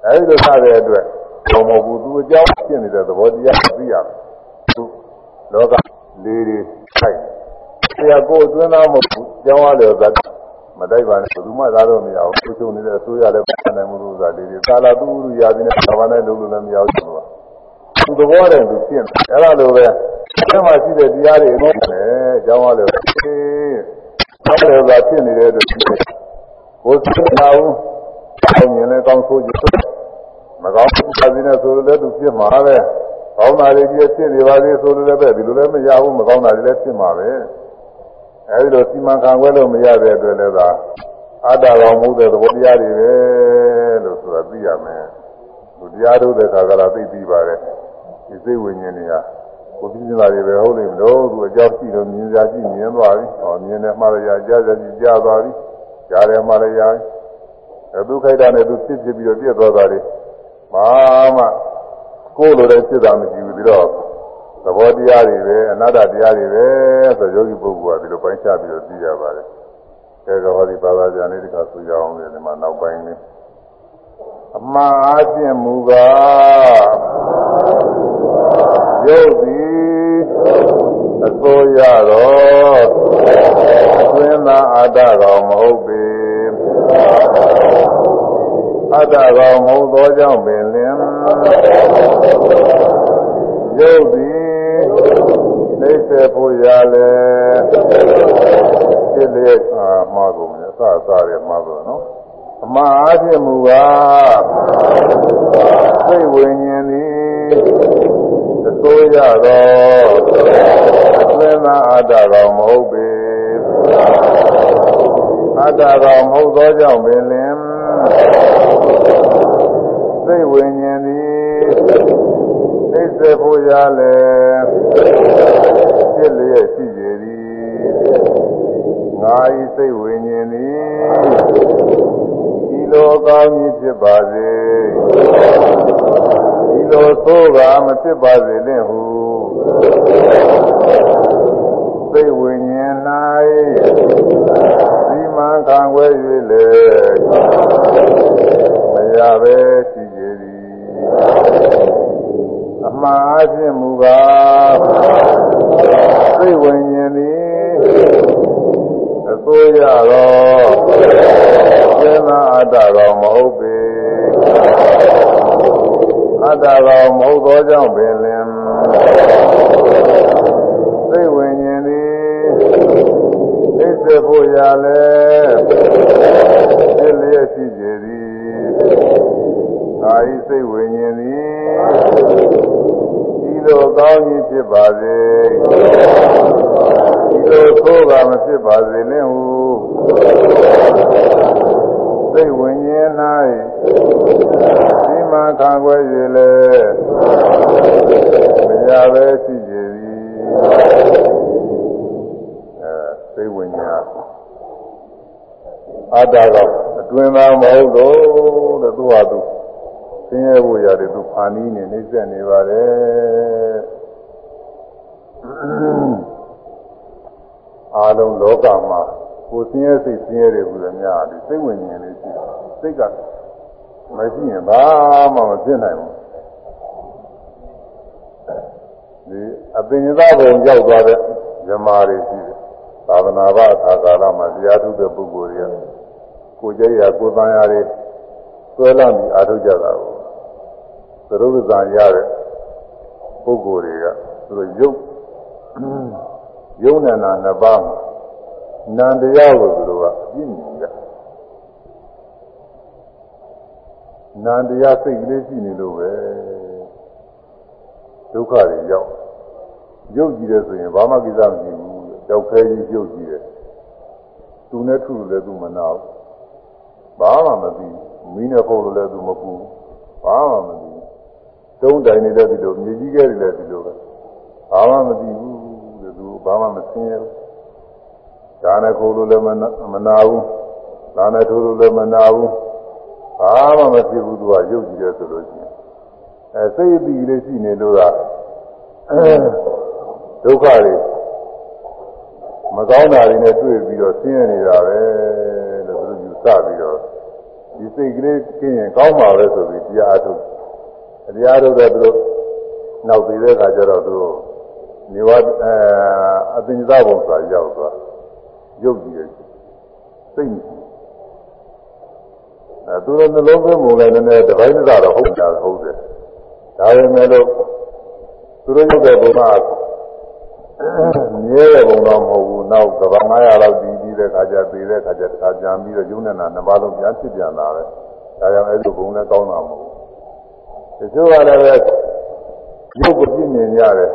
အဲဒီလိုထားတဲ့အတွက်ဘောမဘူးသူအကြောင်းဖြစ်နေတဲ့သဘောတရားသိရမယ်သူလောကလေးတွေခိုက်ဆရာကိုအတွင်းသားမဟုတ်ဘူးကျောင်းရတယ်ဇာတ် မတိုက်ပါနဲ့ဘယ်သူမှသာတော့မရဘူးသူချုပ်နေတဲ့အစိုးရလည်းပတ်နိုင်မှုလို့ဇာတ်လေးတွေသာလာသူလူရာပြီးနဲ့ဘာမှလည်းလုပ်လို့လည်းမရဘူးသူကသူသဘောနဲ့သူရှင်းတယ်အဲ့လိုပဲအဲမှာရှိတဲ့တရားတွေအကုန်လည်းကျောင်းရတယ်အေးဆောက်တယ်ဇာတ်ဖြစ်နေတဲ့အတွက်ကိုယ်သိတာဘူးကောင်းရင်လည်းကောင်းဆိုးကြမကောင်းဘူးပါစီနဲ့ဆိုလည်းသူဖြစ်မှာပဲကောင်းတာတွေကြီးဖြစ်နေပါသေးဆိုလို့လည်းပဲဒီလိုလည်းမရဘူးမကောင်းတာတွေလည်းဖြစ်မှာပဲ အဲဒီလိုစီမံခံခွဲလို့မရတဲ့အတွက်လည်းသာအတ္တကောင်မှုတဲ့သဘောတရားတွေပဲလို့ဆိုတာသိရမယ်သူတရားထုတ်တဲ့ခါကလာသိပြီးပါတယ်ဒီစိတ်ဝိညာဉ်တွေကကိုပြင်းနေတာတွေပဲဟုတ်လိမ့်မလို့သူအကြောင်းရှိလို့မြင်စားကြည့်မြင်သွားပြီဟောမြင်တယ်မှလည်းရကြားကြည့်ကြားသွားပြီကြားတယ်မှလည်းရအဲဒုက္ခိတနဲ့သူဖြစ်ဖြစ်ပြီးတော့ပြည့်သွားတာတွေဘာမှကိုယ်လိုလည်းဖြစ်တာမရှိဘူးပြီးတော့ သဘောတရားတွေပဲအနာတ္တတရားတွေပဲဆိုယောဂီပုဂ္ဂိုလ်ကဒီလိုပိုင်းခြားပြီးတော့သိရပါတယ်။အဲဒါဟောဒီဘာသာပြန်လေးတခါဆိုကြအောင်လေဒီမှာနောက်ပိုင်းလေးအမှားအချင်းမူကားယုတ်သည်အစိုးရတော့သွင်းသာအတ္တကောင်မဟုတ်ပေအတ္တကောင်မဟုတ်သောကြောင့်ပင်လင်ယုတ်သည်နေ စေဖို့ရလဲဖြစ်လေအာမှားကုန်တယ်အစအစရမှားတော့နော်အမှားအဖြစ်မူကားစိတ်ဝိညာဉ်သည်အစိုးရသောအသွင်သာအတ္တကောင်မဟုတ်ပေအတ္တကောင်မဟုတ်သောကြောင့်ပင်လင်စိတ်ဝိညာဉ်သည် သိစေဖို့ရလဲဖြစ်လျက်ရှိကြသည်ငါဤစိတ်ဝိညာဉ်သည်ဒီလိုကောင်းကြီးဖြစ်ပါစေဒီလိုသိုးကမဖြစ်ပါစေနှင့်ဟုစိတ်ဝိညာဉ်၌ဒီမှန်ခံွယ်၍လေမရပဲရှိကြသည် အမှားအဖြစ်မူကားစိတ်ဝိညာဉ်သည်အစိုးရတော့သေနာအတ္တတော်မဟုတ်ပေအတ္တတော်မဟုတ်သောကြောင့်ပင်လင်စိတ်ဝိညာဉ်သည်သိစေဖို့ရလဲဖြစ်လျက်ရှိကြသည်ငါဤစိတ်ဝိညာဉ်သည်ဒီ လိုကောင်းကြီးဖြစ်ပါစေဒီလိုသိုးကမဖြစ်ပါစေနဲ့ဟုစိတ်ဝิญဉ်၌ဒီမှာခံွယ်ရလေမရပဲရှိကြသည်အဲစိတ်ဝิญဉ်အတ္တကအတွင်းသားမဟုတ်တော့တဲ့သူဟာသူ ဆင်းရဲဖို့ရတယ်သူဖာနီးနေနှိမ့်ဆက်နေပါတယ်အားလုံးလောကမှာကိုယ်ဆင်းရဲစိတ်ဆင်းရဲတွေဟူသည်များဒီစိတ်ဝင်ဉာဏ်လေးရှိစိတ်ကမရှိရင်ဘာမှမဖြစ်နိုင်ဘူးဒီအပင်သာဘုံရောက်သွားတဲ့ဇမားတွေရှိတယ်သာသနာ့ဘာအခါကာလမှာတရားထုတဲ့ပုဂ္ဂိုလ်တွေကကိုယ်ကြိုက်ရာကိုယ်တန်ရာတွေဆွဲလမ်းပြီးအားထုတ်ကြတာကို သရုပ်ဇာရတဲ့ပုဂ္ဂိုလ်တွေကသူတို့ရုပ်ယုံနာနာနှစ်ပါးနန္တရားကိုသူတို့ကအပြည့်မြင်ကြနန္တရားစိတ်ကလေးရှိနေလို့ပဲဒုက္ခတွေရောက်ရုပ်ကြည့်တယ်ဆိုရင်ဘာမှကိစ္စမရှိဘူးကြောက်ခဲကြီးရုပ်ကြည့်တယ်သူနဲ့ထုလို့လည်းသူမနာဘူးဘာမှမသိမီးနဲ့ဖုတ်လို့လည်းသူမပူဘာမှမသိ တုံးတိုင်နေတဲ့ဒီလိုမြေကြီးကဲတွေလည်းဒီလိုပဲဘာမှမသိဘူးတဲ့သူဘာမှမသိရဘူးဒါနဲ့ခိုးလို့လည်းမနာဘူးဒါနဲ့ထိုးလို့လည်းမနာဘူးဘာမှမဖြစ်ဘူးသူကရုပ်ကြည့်တယ်ဆိုလို့ရှိရင်အဲစိတ်အပြီးလေးရှိနေလို့ကဒုက္ခတွေမကောင်းတာတွေနဲ့တွေ့ပြီးတော့ဆင်းရဲနေတာပဲလို့သူယူဆပြီးတော့ဒီစိတ်ကလေးကျင်းရင်ကောင်းပါပဲဆိုပြီးတရားထုတ် တရားထုတ်တဲ့သူတို့နောက်ပြီးတဲ့အခါကျတော့သူတို့နေဝအဲအပင်သဘုံဆိုတာရောက်သွားရုပ်ကြည့်ရစိတ်မရှိအဲသူတို့နှလုံးသွင်းပုံလည်းနည်းနည်းတစ်ပိုင်းတစ်စားတော့ဟုတ်တာဟုတ်တယ်ဒါပေမဲ့လို့သူတို့ရုပ်တဲ့ဘုရားမြဲတဲ့ဘုံတော့မဟုတ်ဘူးနောက်ကဘာ900လောက်ဒီပြီးတဲ့ခါကျသေးတဲ့ခါကျတခါပြန်ပြီးတော့ယုံနေတာနှစ်ပါးလုံးပြန်ဖြစ်ပြန်လာတယ်ဒါကြောင့်အဲ့ဒီဘုံလည်းကောင်းတာမဟုတ်ဘူး တချို့ကလည်းပဲရုပ်ကိုပြည့်မြင်ရတယ်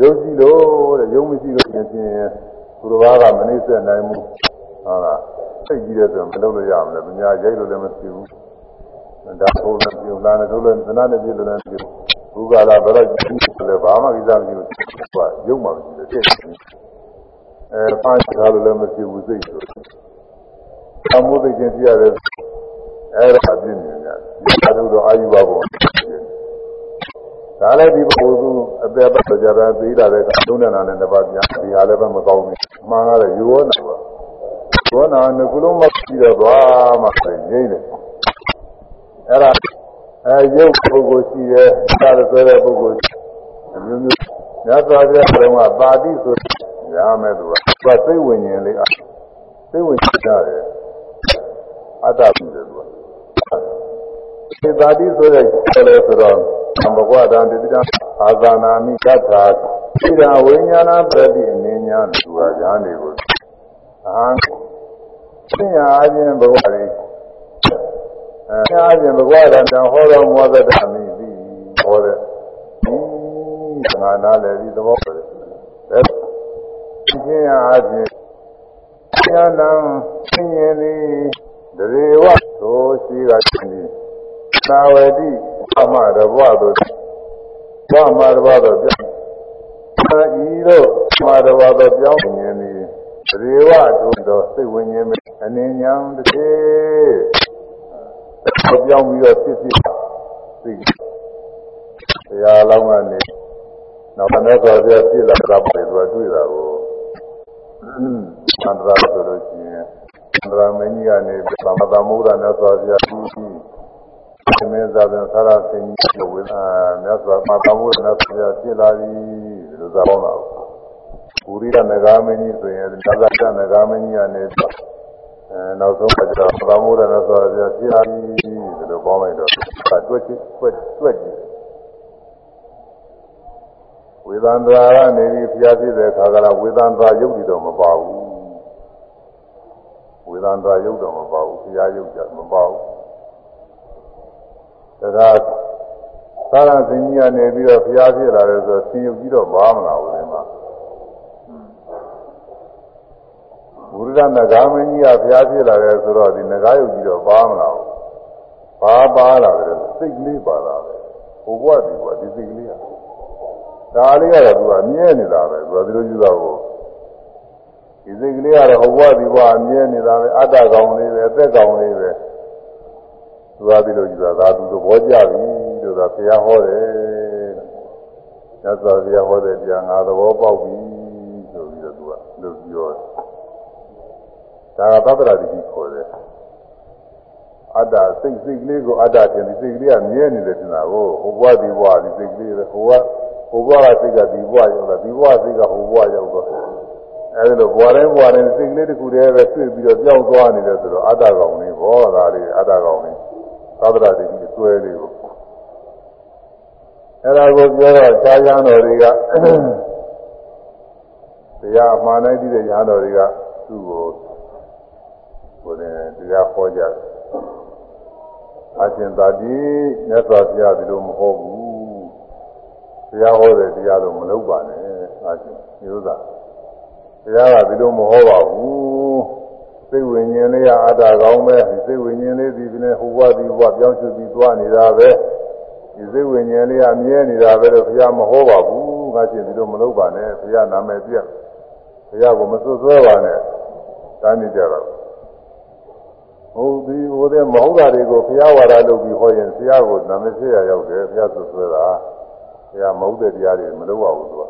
ရုပ်ရှိလို့တဲ့ရုပ်မရှိလို့ပြင်ပြင်သူတော်ဘာကမနှိမ့်ဆက်နိုင်ဘူးဟုတ်လားစိတ်ကြီးတဲ့ဆိုမလုပ်လို့ရမလဲ။ညာရိုက်လို့လည်းမဖြစ်ဘူး။ဒါဘုံနဲ့ပြုလာတယ်လို့လည်းသနာနဲ့ပြည့်လို့လည်းပြုဘုရားလာဘယ်တော့ကြည့်လဲဘာမှကိစ္စမရှိဘူး။ဟိုရုပ်မှမရှိတယ်တဲ့။အဲပါချာလို့လည်းမဖြစ်ဘူးစိတ်ဆို။အမှုသိချင်းပြရတယ်အဲ့ဒါအပြည့်မြင်ရတယ်။ဒီသာဓုတော့အာယုဘဘုံ ဒါလည်းဒီပုဂ္ဂိုလ်အသက်ပတ်ကြတာသိတာတဲ့ကသုံးနေတာနဲ့တစ်ပါးပြန်ဒီဟာလည်းပဲမကောင်းဘူး။မှန်ရတယ်ရောနာပါ။ရောနာငကုလုံးမပြီးတော့သွားမှဆိုငိမ့်တယ်။အဲ့ဒါအဲရုပ်ပုဂ္ဂိုလ်ရှိရဲ့သာရဆွဲတဲ့ပုဂ္ဂိုလ်အမျိုးမျိုးညသာပြတဲ့ကပါတိဆိုရမယ်သူကသူကစိတ်ဝิญဉ်လေးစိတ်ဝิญဉ်ရတယ်အတ္တပြုတယ်သူကစေတာတိဆိုတဲ့ဆိုလဲဆိုတော့ ဘဂဝတံတိတံအာဇာနာမိကထာဣဒံဝိညာဏပတိအနေညာသူဟာညာနေကိုအာသင်္ယာအချင်းဘဂဝရီအဲအားဖြင့်ဘဂဝတံဟောတော်မောသတ္တမိပြီဟောတဲ့ဒီငါနာလည်းဒီသဘောပဲအဲသင်္ယာအချင်းဉာဏံသင်္ရင်သည်ဒေဝသို့ရှိကရှင်သည်သာဝတိအ မရဘဝသို့ဘာမရဘသို့ပြောင်းဤသို့မရဘသို့ပြောင်းမြင်သည်ဒေဝတို့သောစိတ်ဝိညာဉ်အနေညာတစ်သေးပြောင်းပြီးတော့ဖြစ်ဖြစ်သိတရားလောင်းကနေနောက်မနေ့ကပြပြလာတာပဲသူကတွေ့တာကိုသန္တရာဆိုလို့ရှိရင်သန္တရာမင်းကြီးကနေသမတမုဒ္ဒနဲ့ဆိုပြသူကြီးသ မင်းသာပြန်သာရစင်ကြီးဝိအာမြတ်စွာဘုရားသမုဒ္ဒနဲ့ဆိုပြဖြစ်လာပြီဒီလိုသာပေါင်းတာကိုဘူရိဒနဂါမင်းကြီးဆိုရင်သာသတနဂါမင်းကြီးကနေအဲနောက်ဆုံးကကျတော့သမုဒ္ဒနဲ့ဆိုပြဖြစ်လာပြီဒီလိုပေါင်းလိုက်တော့တွက်ချစ်တွက်တွက်ကြည့်ဝေဒန္တာကနေပြီးဖျားဖြစ်တဲ့ခါကလာဝေဒန္တာယုတ်တည်တော့မပါဘူးဝေဒန္တာယုတ်တော့မပါဘူးဖျားယုတ်ကြမပါဘူး ဒါကသာရသင်ကြီးကနေပြီးတော့ဖျားဖြစ်လာတယ်ဆိုတော့ဆင်ယုတ်ကြီးတော့ပါမလားဦးဒီမှာဘုဇနဂါမင်းကြီးကဘုရားဖြစ်လာတယ်ဆိုတော့ဒီငကားယုတ်ကြီးတော့ပါမလားဘာပါလာတယ်စိတ်ကလေးပါလာတယ်ဟိုဘဝဒီဘဝဒီစိတ်ကလေးကဒါလေးကတော့သူကမြဲနေတာပဲသူကဒီလိုယူတာကိုဒီစိတ်ကလေးကတော့ဟိုဘဝဒီဘဝမြဲနေတာပဲအတ္တကောင်လေးပဲအသက်ကောင်လေးပဲ သူကဒီလိုယူတာဒါသူသဘောကျပြီလို့သာဘုရားဟောတယ်ညဇောဘုရားဟောတဲ့တရားငါသဘောပေါက်ပြီဆိုပြီးတော့သူကလို့ပြောတယ်ဒါကသဗ္ဗရာတိကြီးခေါ်တယ်အတ္တစိတ်စိတ်ကလေးကိုအတ္တတင်ဒီစိတ်ကလေးကမြဲနေတယ်တင်တာကိုဟိုဘဝဒီဘဝဒီစိတ်ကလေးပဲဟိုဘဟိုဘဝကစိတ်ကဒီဘဝရောက်တာဒီဘဝစိတ်ကဟိုဘဝရောက်တော့အဲဒီလိုဘဝတိုင်းဘဝတိုင်းစိတ်ကလေးတစ်ခုတည်းပဲတွေ့ပြီးတော့ပြောင်းသွားနေတယ်ဆိုတော့အတ္တကောင်လေးဘောဒါလေးအတ္တကောင်လေး သဗ္ဗရာတိကြီးဆွဲလေးကိုအဲဒါကိုပြောတော့ခြားရန်တော်တွေကတရားအမှန်တိုင်းသိတဲ့ရဟန်းတော်တွေကသူ့ကိုကိုယ်နဲ့တရားဟောကြတယ်အရှင်သာတိမြတ်စွာဘုရားဒီလိုမဟုတ်ဘူးတရားဟောတဲ့တရားတော့မလုပ်ပါနဲ့အရှင်မျိုးသားတရားကဒီလိုမဟုတ်ပါဘူး စိတ်ဝိညာဉ်လေးကအတ္တကောင်းပဲစိတ်ဝိညာဉ်လေးဒီပြင်းဟိုဘဒီဘပြောင်းရွှေ့ပြီးသွားနေတာပဲဒီစိတ်ဝိညာဉ်လေးကမြဲနေတာပဲလို့ဘုရားမဟောပါဘူးငါရှင်ဒီလိုမလုပ်ပါနဲ့ဘုရားနာမည်ပြတ်ဘုရားကိုမဆွဆွဲပါနဲ့တားနေကြတော့ဟုတ်ဒီဟိုတဲ့မဟုတ်တာတွေကိုဘုရားဝါဒလုပ်ပြီးဟောရင်ဘုရားကိုနာမည်ဖြစ်ရရောက်တယ်ဘုရားဆွဆွဲတာဘုရားမဟုတ်တဲ့တရားတွေမလုပ်ပါဘူးသူက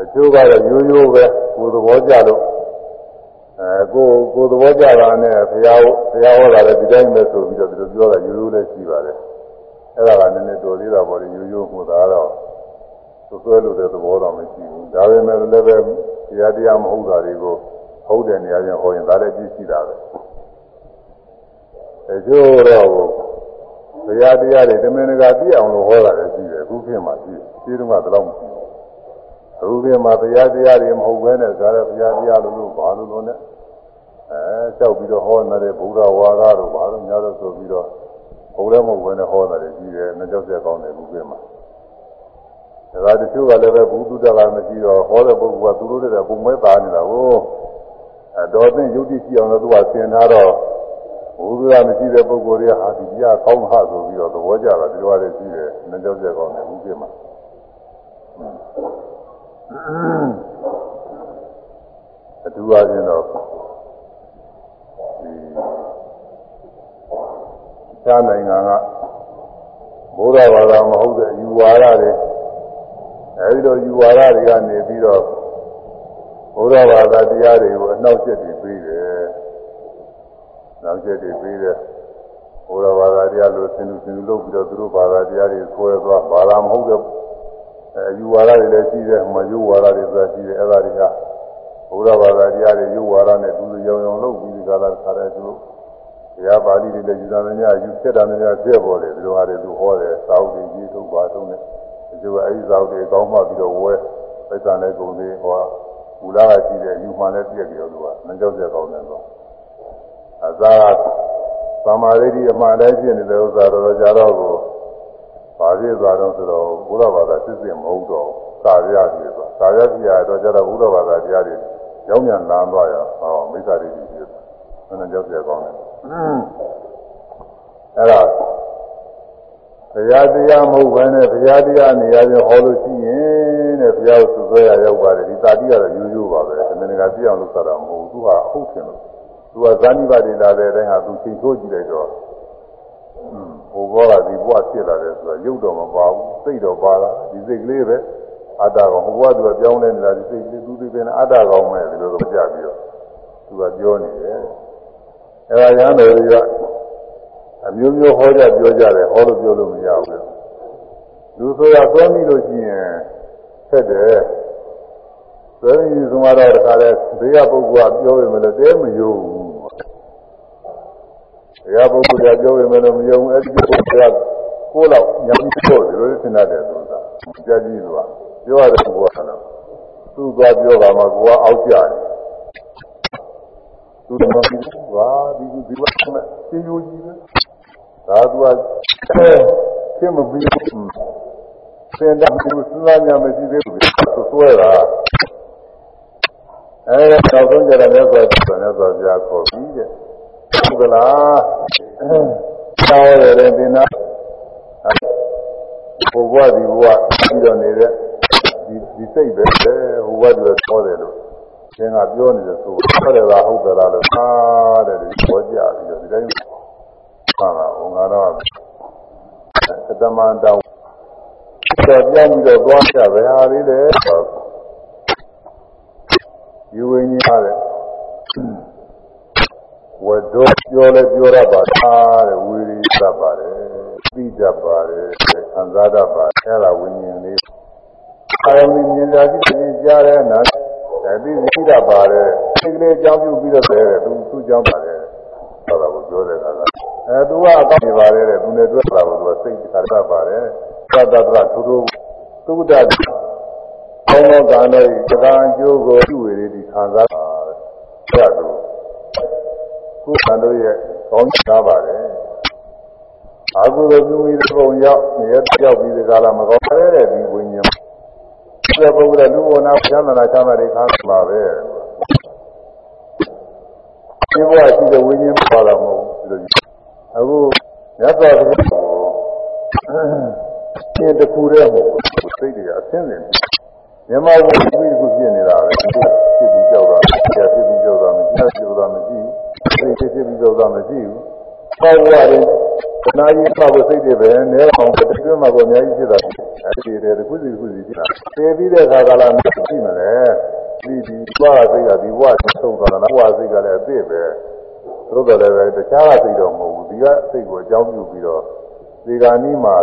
အကျိုးကတော့ရိုးရိုးပဲကိုယ်သဘောကျလို့အဲကိုကိုယ်သဘောကျတာနဲ့ဘုရားဘုရားဟောတာလည်းဒီတိုင်းပဲဆိုပြီးတော့ဒီလိုပြောတာရိုးရိုးလည်းရှိပါတယ်အဲ့ဒါကနည်းနည်းတော်သေးတာပေါ့လေရိုးရိုးမှုသားတော့သွဆွဲလို့တဲ့သဘောတော့မရှိဘူးဒါပေမဲ့လည်းပဲတရားတရားမဟုတ်တာတွေကိုဟုတ်တဲ့နေရာချင်းဟောရင်ဒါလည်းကြည့်ရှိတာပဲအကျိုးတော့ဘုရားတရားတွေတမင်တကာပြည့်အောင်လို့ဟောတာလည်းရှိတယ်အခုခေတ်မှာရှိတယ်ဒီတုန်းကတော့မရှိဘူး အခုခေတ်မှာဘုရားတရားတွေမဟုတ်ဘဲနဲ့ဒါလည်းဘုရားတရားလို့လို့ဘာလို့လို့နဲ့အဲလျှောက်ပြီးတော့ဟောနေတဲ့ဘုရားဝါဒတို့ဘာလို့များလို့ဆိုပြီးတော့ဘုရားမဟုတ်ဘဲနဲ့ဟောတာတွေရှိတယ်နှစ်ကြောက်ဆက်ကောင်းတယ်အခုခေတ်မှာဒါကတချို့ကလည်းပဲဘုသူတကမရှိတော့ဟောတဲ့ပုဂ္ဂိုလ်ကသူတို့တဲ့ပုံမဲပါနေတာကိုအဲတော်သိယုတ်တိရှိအောင်လို့သူကသင်ထားတော့ဘုရားမရှိတဲ့ပုဂ္ဂိုလ်တွေကဟာဒီပြကောင်းဟဆိုပြီးတော့သဘောကျတာဒီလိုရတယ်ရှိတယ်နှစ်ကြောက်ဆက်ကောင်းတယ်အခုခေတ်မှာ အထူးအချင်းတော့ဒီသာနိုင်ငံကဘုရားဘာသာမဟုတ်တဲ့ယူဝါဒတွေအဲဒီလိုယူဝါဒတွေကနေပြီးတော့ဘုရားဘာသာတရားတွေကိုအနှောက်အယှက်တွေပြီးတယ်။နောက်ချက်တွေပြီးတယ်ဘုရားဘာသာတရားလို့ဆင်လူဆင်လူလုပ်ပြီးတော့သူတို့ဘာသာတရားတွေဆွဲသွားဘာသာမဟုတ်တဲ့ အဲယူဝါဒတွေလည်းရှိတယ်မယူဝါဒတွေဆိုတာရှိတယ်အဲ့ဒါတွေကဘုရားဘာသာတရားတွေယူဝါဒနဲ့သူတို့ရောင်ရောင်လုပ်ပြီးဒီကလာခါတဲ့သူတို့တရားပါဠိတွေလည်းယူတာများယူဖြစ်တာများပြည့်ပေါ်တယ်ဒီလိုဟာတွေသူဟောတယ်သာဝတိကြီးထုတ်ပါတော့တယ်ဒီလိုအဲဒီသာဝတိကောင်းမှပြီးတော့ဝဲပိဿာနဲ့ဂုံတွေဟောမူလာကရှိတယ်ယူမှလည်းပြည့်ပြီးတော့သူကမကြောက်ကြကောင်းတယ်ဆိုအသာသမာဓိအမှန်တည်းဖြစ်နေတဲ့ဥစ္စာတော့ကြတော့ ကိုပါပြည့်သွားတော့ဆိုတော့ဘုရားဘာသာစစ်စစ်မဟုတ်တော့သာရပြည့်သွားသာရပြည့်ရတော့ကြတော့ဘုရားဘာသာတရားတွေကြောင်းမြန်လမ်းသွားရဟောမိစ္ဆာတွေပြည့်သွားအဲ့ဒါကြောက်ကြကောင်းတယ်အဲ့ဒါဘုရားတရားမဟုတ်ဘဲနဲ့ဘုရားတရားနေရာချင်းဟောလို့ရှိရင်တဲ့ဘုရားကိုစွဲရရောက်ပါတယ်ဒီတာတိကတော့ရိုးရိုးပါပဲတမင်ကပြည့်အောင်လုပ်တာမဟုတ်ဘူးသူဟာအဟုတ်တယ်လို့သူကဇာတိပါတိလာတဲ့အတိုင်းဟာသူချိန်ထိုးကြည့်လိုက်တော့ ဟိုဘောကဒီဘဝဖြစ်လာတယ်ဆိုတော့ရုပ်တော့မပါဘူးစိတ်တော့ပါလာဒီစိတ်ကလေးပဲအတ္တကောင်ဟိုဘဝသူကပြောင်းလဲနေတာဒီစိတ်ကလေးသူသိပင်အတ္တကောင်ပဲဒီလိုတော့ကြပြီးတော့သူကပြောနေတယ်အဲဒါရဟန်းတော်တွေကအမျိုးမျိုးဟောကြပြောကြတယ်ဟောလို့ပြောလို့မရဘူးလူဆိုရသွမ်းပြီးလို့ရှိရင်ဆက်တယ်သွမ်းပြီးဆုံးတော့တခါလဲဘေးကပုဂ္ဂိုလ်ကပြောရင်လည်းတဲမယုံဘူး တရားပုဂ္ဂိုလ်ကပြောရင်လည်းမယုံအဲ့ဒီပုဂ္ဂိုလ်ကကိုယ်တော့ညာပြီးတော့ဒီလိုသင်ရတယ်ဆိုတာကြာကြီးဆိုတာပြောရတယ်ဘုရားကတော့သူ့သွားပြောတာမှကိုကအောက်ကြတယ်သူတို့ကဘာဒီဒီဝတ်မဲ့သင်ယူကြီးပဲဒါသူကခင်မပြီးသင်တာဘူးစဉ်းစားကြမရှိသေးဘူးဆိုဆွဲတာအဲနောက်ဆုံးကြတော့မြတ်စွာဘုရားမြတ်စွာဘုရားခေါ်ပြီးတဲ့ ဟုတ်ကလားသာဝရတဲ့သင်္နာဘုရားဒီဘဝပြီးတော့နေတဲ့ဒီဒီစိတ်ပဲဟိုဘဝတွေပေါ်တယ်လို့သင်ကပြောနေတယ်ဆိုဟုတ်တယ်လားဟုတ်တယ်လားလို့ဟာတဲ့ဒီပေါ်ကြပြီးတော့ဒီတိုင်းပါတာဟောငါတော့သတ္တမန်တောင်းတော့ပြောင်းပြီးတော့သွားကြဘယ်ဟာလေးလဲယူဝင်းကြီးရတယ် ဝတ္တောပြောလဲပြောရပါသားတဲ့ဝီရိသတ်ပါတယ်သိတတ်ပါတယ်ခံစားတတ်ပါအဲ့ဒါဝိညာဉ်လေးအာရုံမြင်စားကြည့်ရင်ကြားတဲ့နာသိသိတတ်ပါတယ်စိတ်ကလေးအကြောင်းပြုပြီးတော့တယ်သူသူ့ကြောင်းပါတယ်ဟောတာကိုပြောတဲ့အခါကအဲသူကအကောင်းနေပါတယ်တဲ့သူနဲ့တွေ့တာကိုသူကစိတ်ကတတ်ပါတယ်သတ္တတရသူတို့သုဒ္ဓဘောင်းသောကံတို့ဤကံအကျိုးကိုပြုဝေဒီခံစားပါတယ်။ ဒါဆိုကုသံတို့ရဲ့ကောင်းချပါတယ်။အာဟုသောပြုမိတဲ့ပုံရောက်နေရပြောက်ပြီးဒီကလာမကောင်းတဲ့ဒီဝိညာဉ်။ဒီပုဂ္ဂိုလ်လူဝနာချမ်းသာချမ်းသာတွေခံပါပဲ။ဒီဘဝရှိတဲ့ဝိညာဉ်ပါလာမဟုတ်ဘူးဒီလိုအခုမြတ်စွာဘုရားဒီတခုတည်းမဟုတ်ဘူးစိတ်တွေကအဆင်းနေတယ်မြန်မာဘုရားပြီးခုဖြစ်နေတာပဲဖြစ်ပြီးကြောက်တာဆရာဖြစ်ပြီးကြောက်တာမရှိဘူးကြောက်တာမရှိ ဘူးစိတ်ဖြစ်ပြီးကြောက်တာမရှိဘူးပေါ့ရတယ်ခဏကြီးပေါ့စိတ်တွေပဲနဲအောင်တတိယမှာကိုအများကြီးဖြစ်တာအဲဒီတည်းတစ်ခုစီတစ်ခုစီဖြစ်တာသိပြီးတဲ့အခါကလာမရှိမလဲဒီဒီဘဝစိတ်ကဒီဘဝဆုံးသွားတာဘဝစိတ်ကလည်းအစ်ပဲသို့တော်လည်းပဲတခြားကစိတ်တော့မဟုတ်ဘူးဒီကစိတ်ကိုအကြောင်းပြုပြီးတော့ဒီကနေ့မှာ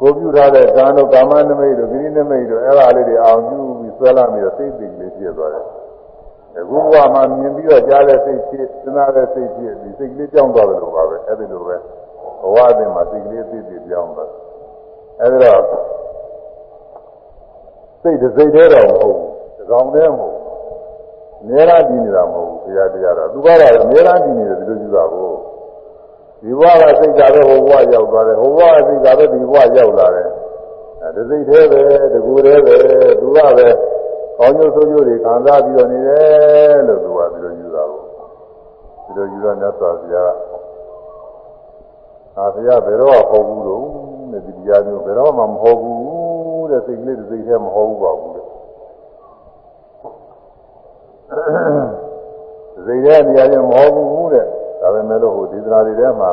ကိုပြုထားတဲ့ကာနုကာမနမိတ်တို့ဂိရိနမိတ်တို့အဲ့ဒါလေးတွေအောင်ပြုပြီးဆွဲလာပြီးတော့စိတ်သိလေးဖြစ်သွားတယ်။ အခုဘဝမှာမြင်ပြီးတော့ကြားတဲ့စိတ်ဖြစ်၊သနာတဲ့စိတ်ဖြစ်ဒီစိတ်ကလေးကြောင်းသွားတယ်လို့ပါပဲအဲ့ဒီလိုပဲဘဝအပြင်မှာစိတ်ကလေးသိသိပြောင်းသွား။အဲ့ဒါတော့စိတ်တစ်စိတ်တည်းတော့မဟုတ်ဘူး။ဒီကောင်တည်းမဟုတ်ဘူး။အများအားကြည့်နေတာမဟုတ်ဘူးဘုရားတရားတော့သူကတော့အများအားကြည့်နေတယ်ဒီလိုကြည့်တာကိုဒီဘဝကစိတ်ကပဲဟိုဘဝရောက်သွားတယ်ဟိုဘဝကစိတ်ကပဲဒီဘဝရောက်လာတယ်အဲဒီစိတ်သေးပဲတကူသေးပဲသူကပဲ ကောင်းကျိုးဆိုးကျိုးတွေခံစားပြီးတော့နေတယ်လို့သူကဒီလိုယူတာကိုဒီလိုယူတော့မြတ်စွာဘုရားအာဘုရားဘယ်တော့ဟောဘူးလို့တဲ့ဒီတရားမျိုးဘယ်တော့မှမဟောဘူးတဲ့စိတ်ကလေးတစ်စိတ်တည်းမဟောဘူးပါဘူးတဲ့စိတ်ရဲ့နေရာချင်းမဟောဘူးတဲ့ဒါပေမဲ့လို့ဟိုဒီသနာတွေထဲမှာ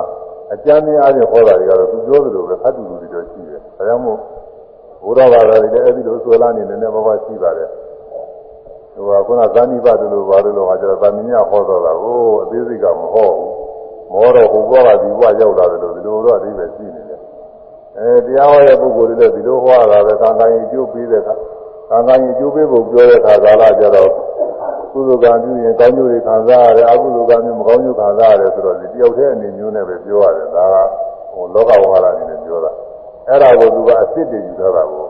အကျမ်းများအားဖြင့်ဟောတာတွေကတော့သူပြောသလိုပဲဖတ်တူလူတွေတော့ရှိတယ်။ဒါကြောင့်မို့ဘုရားဘာသာတွေလည်းအဲ့ဒီလိုဆွဲလာနေနေနဲ့ဘာမှရှိပါတယ်။ ဟိုကခုနဇာနိပတ်တို့ဘာလို့လို့ဟာကျတော့ဗာမင်းရဟောတော့တာကိုအသေးစိတ်ကမဟောဘူး။မောတော့ဟိုဘောကဒီဘဝရောက်လာတယ်လို့ဒီလိုတော့အသေးပဲရှိနေတယ်။အဲတရားဟောတဲ့ပုဂ္ဂိုလ်တွေလည်းဒီလိုဟောတာပဲကံကံကြီးကျိုးပြီးတဲ့အခါကံကံကြီးကျိုးပြီးဖို့ပြောတဲ့အခါကာလကျတော့ကုသိုလ်ကံပြုရင်ကောင်းကျိုးတွေခံစားရတယ်အကုသိုလ်ကံပြုမကောင်းကျိုးခံစားရတယ်ဆိုတော့ဒီတယောက်တည်းအနေမျိုးနဲ့ပဲပြောရတယ်ဒါကဟိုလောကဝါဒအနေနဲ့ပြောတာအဲ့ဒါကိုသူကအစ်စ်တွေယူထားတာကို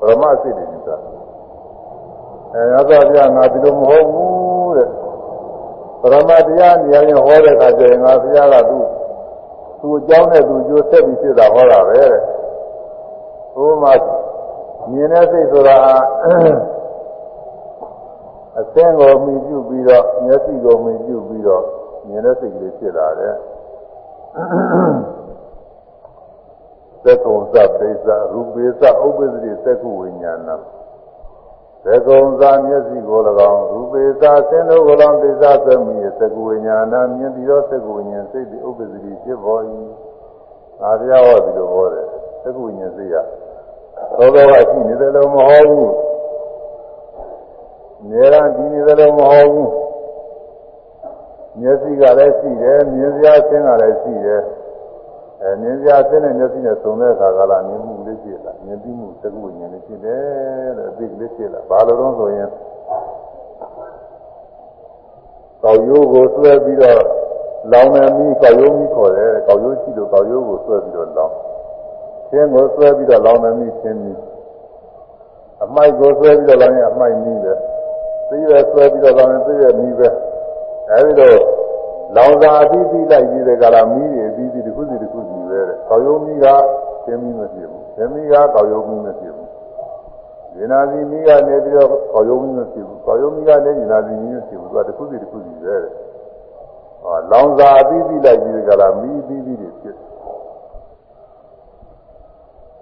ပရမအစ်စ်တွေယူထား အဲရသော်ပြငါဒီလိုမဟုတ်ဘူးတဲ့ပရမတရားနေရာချင်းဟောတဲ့အခါကျရင်ငါဘုရားကသူ့သူ့အကြောင်းနဲ့သူကျိုးဆက်ပြီးဖြစ်တာဟောတာပဲတဲ့ဘုရားမြင်တဲ့စိတ်ဆိုတာအသင်းကိုမြင်ပြုပြီးတော့မျက်စိကိုမြင်ပြုပြီးတော့မြင်တဲ့စိတ်ကလေးဖြစ်လာတယ်သက္ကုံသပိသရူပေသဥပ္ပဇ္ဇတိသက္ကုဝိညာဏ သက္ကုံသမျက်စိကို၎င်းရူပေသဆင်းတို့ကို၎င်းပိသသမီးသက္ကုဝိညာဏမြင်ပြီးတော့သက္ကုဝိညာဉ်စိတ်ဒီဥပ္ပဇ္ဇတိဖြစ်ပေါ်၏ငါတရားဟောပြီးတော့ဟောတယ်သက္ကုဝိညာဉ်စိတ်ရသောသောကရှိနေတယ်လို့မဟုတ်ဘူးနေရဒီနေတယ်လို့မဟုတ်ဘူးမျက်စိကလည်းရှိတယ်မြင်စရာဆင်းကလည်းရှိတယ်အဲမြင်စရာဆင်းတဲ့မျက်စိနဲ့စုံတဲ့အခါကလာမြင်မှုလေးရှိလာမြင်ပြီးမှုသကုဉ္ဉ္လေးရှိတယ်တဲ့အသိကလေးရှိလာဘာလို့တော့ဆိုရင်ကောက်ရိုးကိုဆွဲပြီးတော့လောင်နေပြီကောက်ရိုးကြီးခေါ်တယ်ကောက်ရိုးရှိလို့ကောက်ရိုးကိုဆွဲပြီးတော့လောင်ဆင်းကိုဆွဲပြီးတော့လောင်နေပြီဆင်းပြီးအမိုက်ကိုဆွဲပြီးတော့လောင်ရင်အမိုက်နည်းပဲသိရဆွဲပြီးတော့လောင်ရင်သိရမီးပဲအဲဒီတော့လောင်စာအပြီးပြီးလိုက်ပြီးတဲ့ကလာမီးတွေအပြီးပြီးတစ်ခုစီတစ်ခုစီပဲတဲ့ကောက်ရုံးမီးကသင်မီးမဖြစ်ဘူးသင်မီးကကောက်ရုံးမီးမဖြစ်ဘူး ဒီနာစီမိကနေပြီးတော့ခေါ်ယုံမျိုးဖြစ်ဘူးခေါ်ယုံမိကနေဒီနာစီမျိုးဖြစ်ဘူးသူကတစ်ခုစီတစ်ခုစီပဲတဲ့ဟောလောင်စာအပြီးပြီးလိုက်ပြီးကြလားမိပြီးပြီးတွေဖြစ်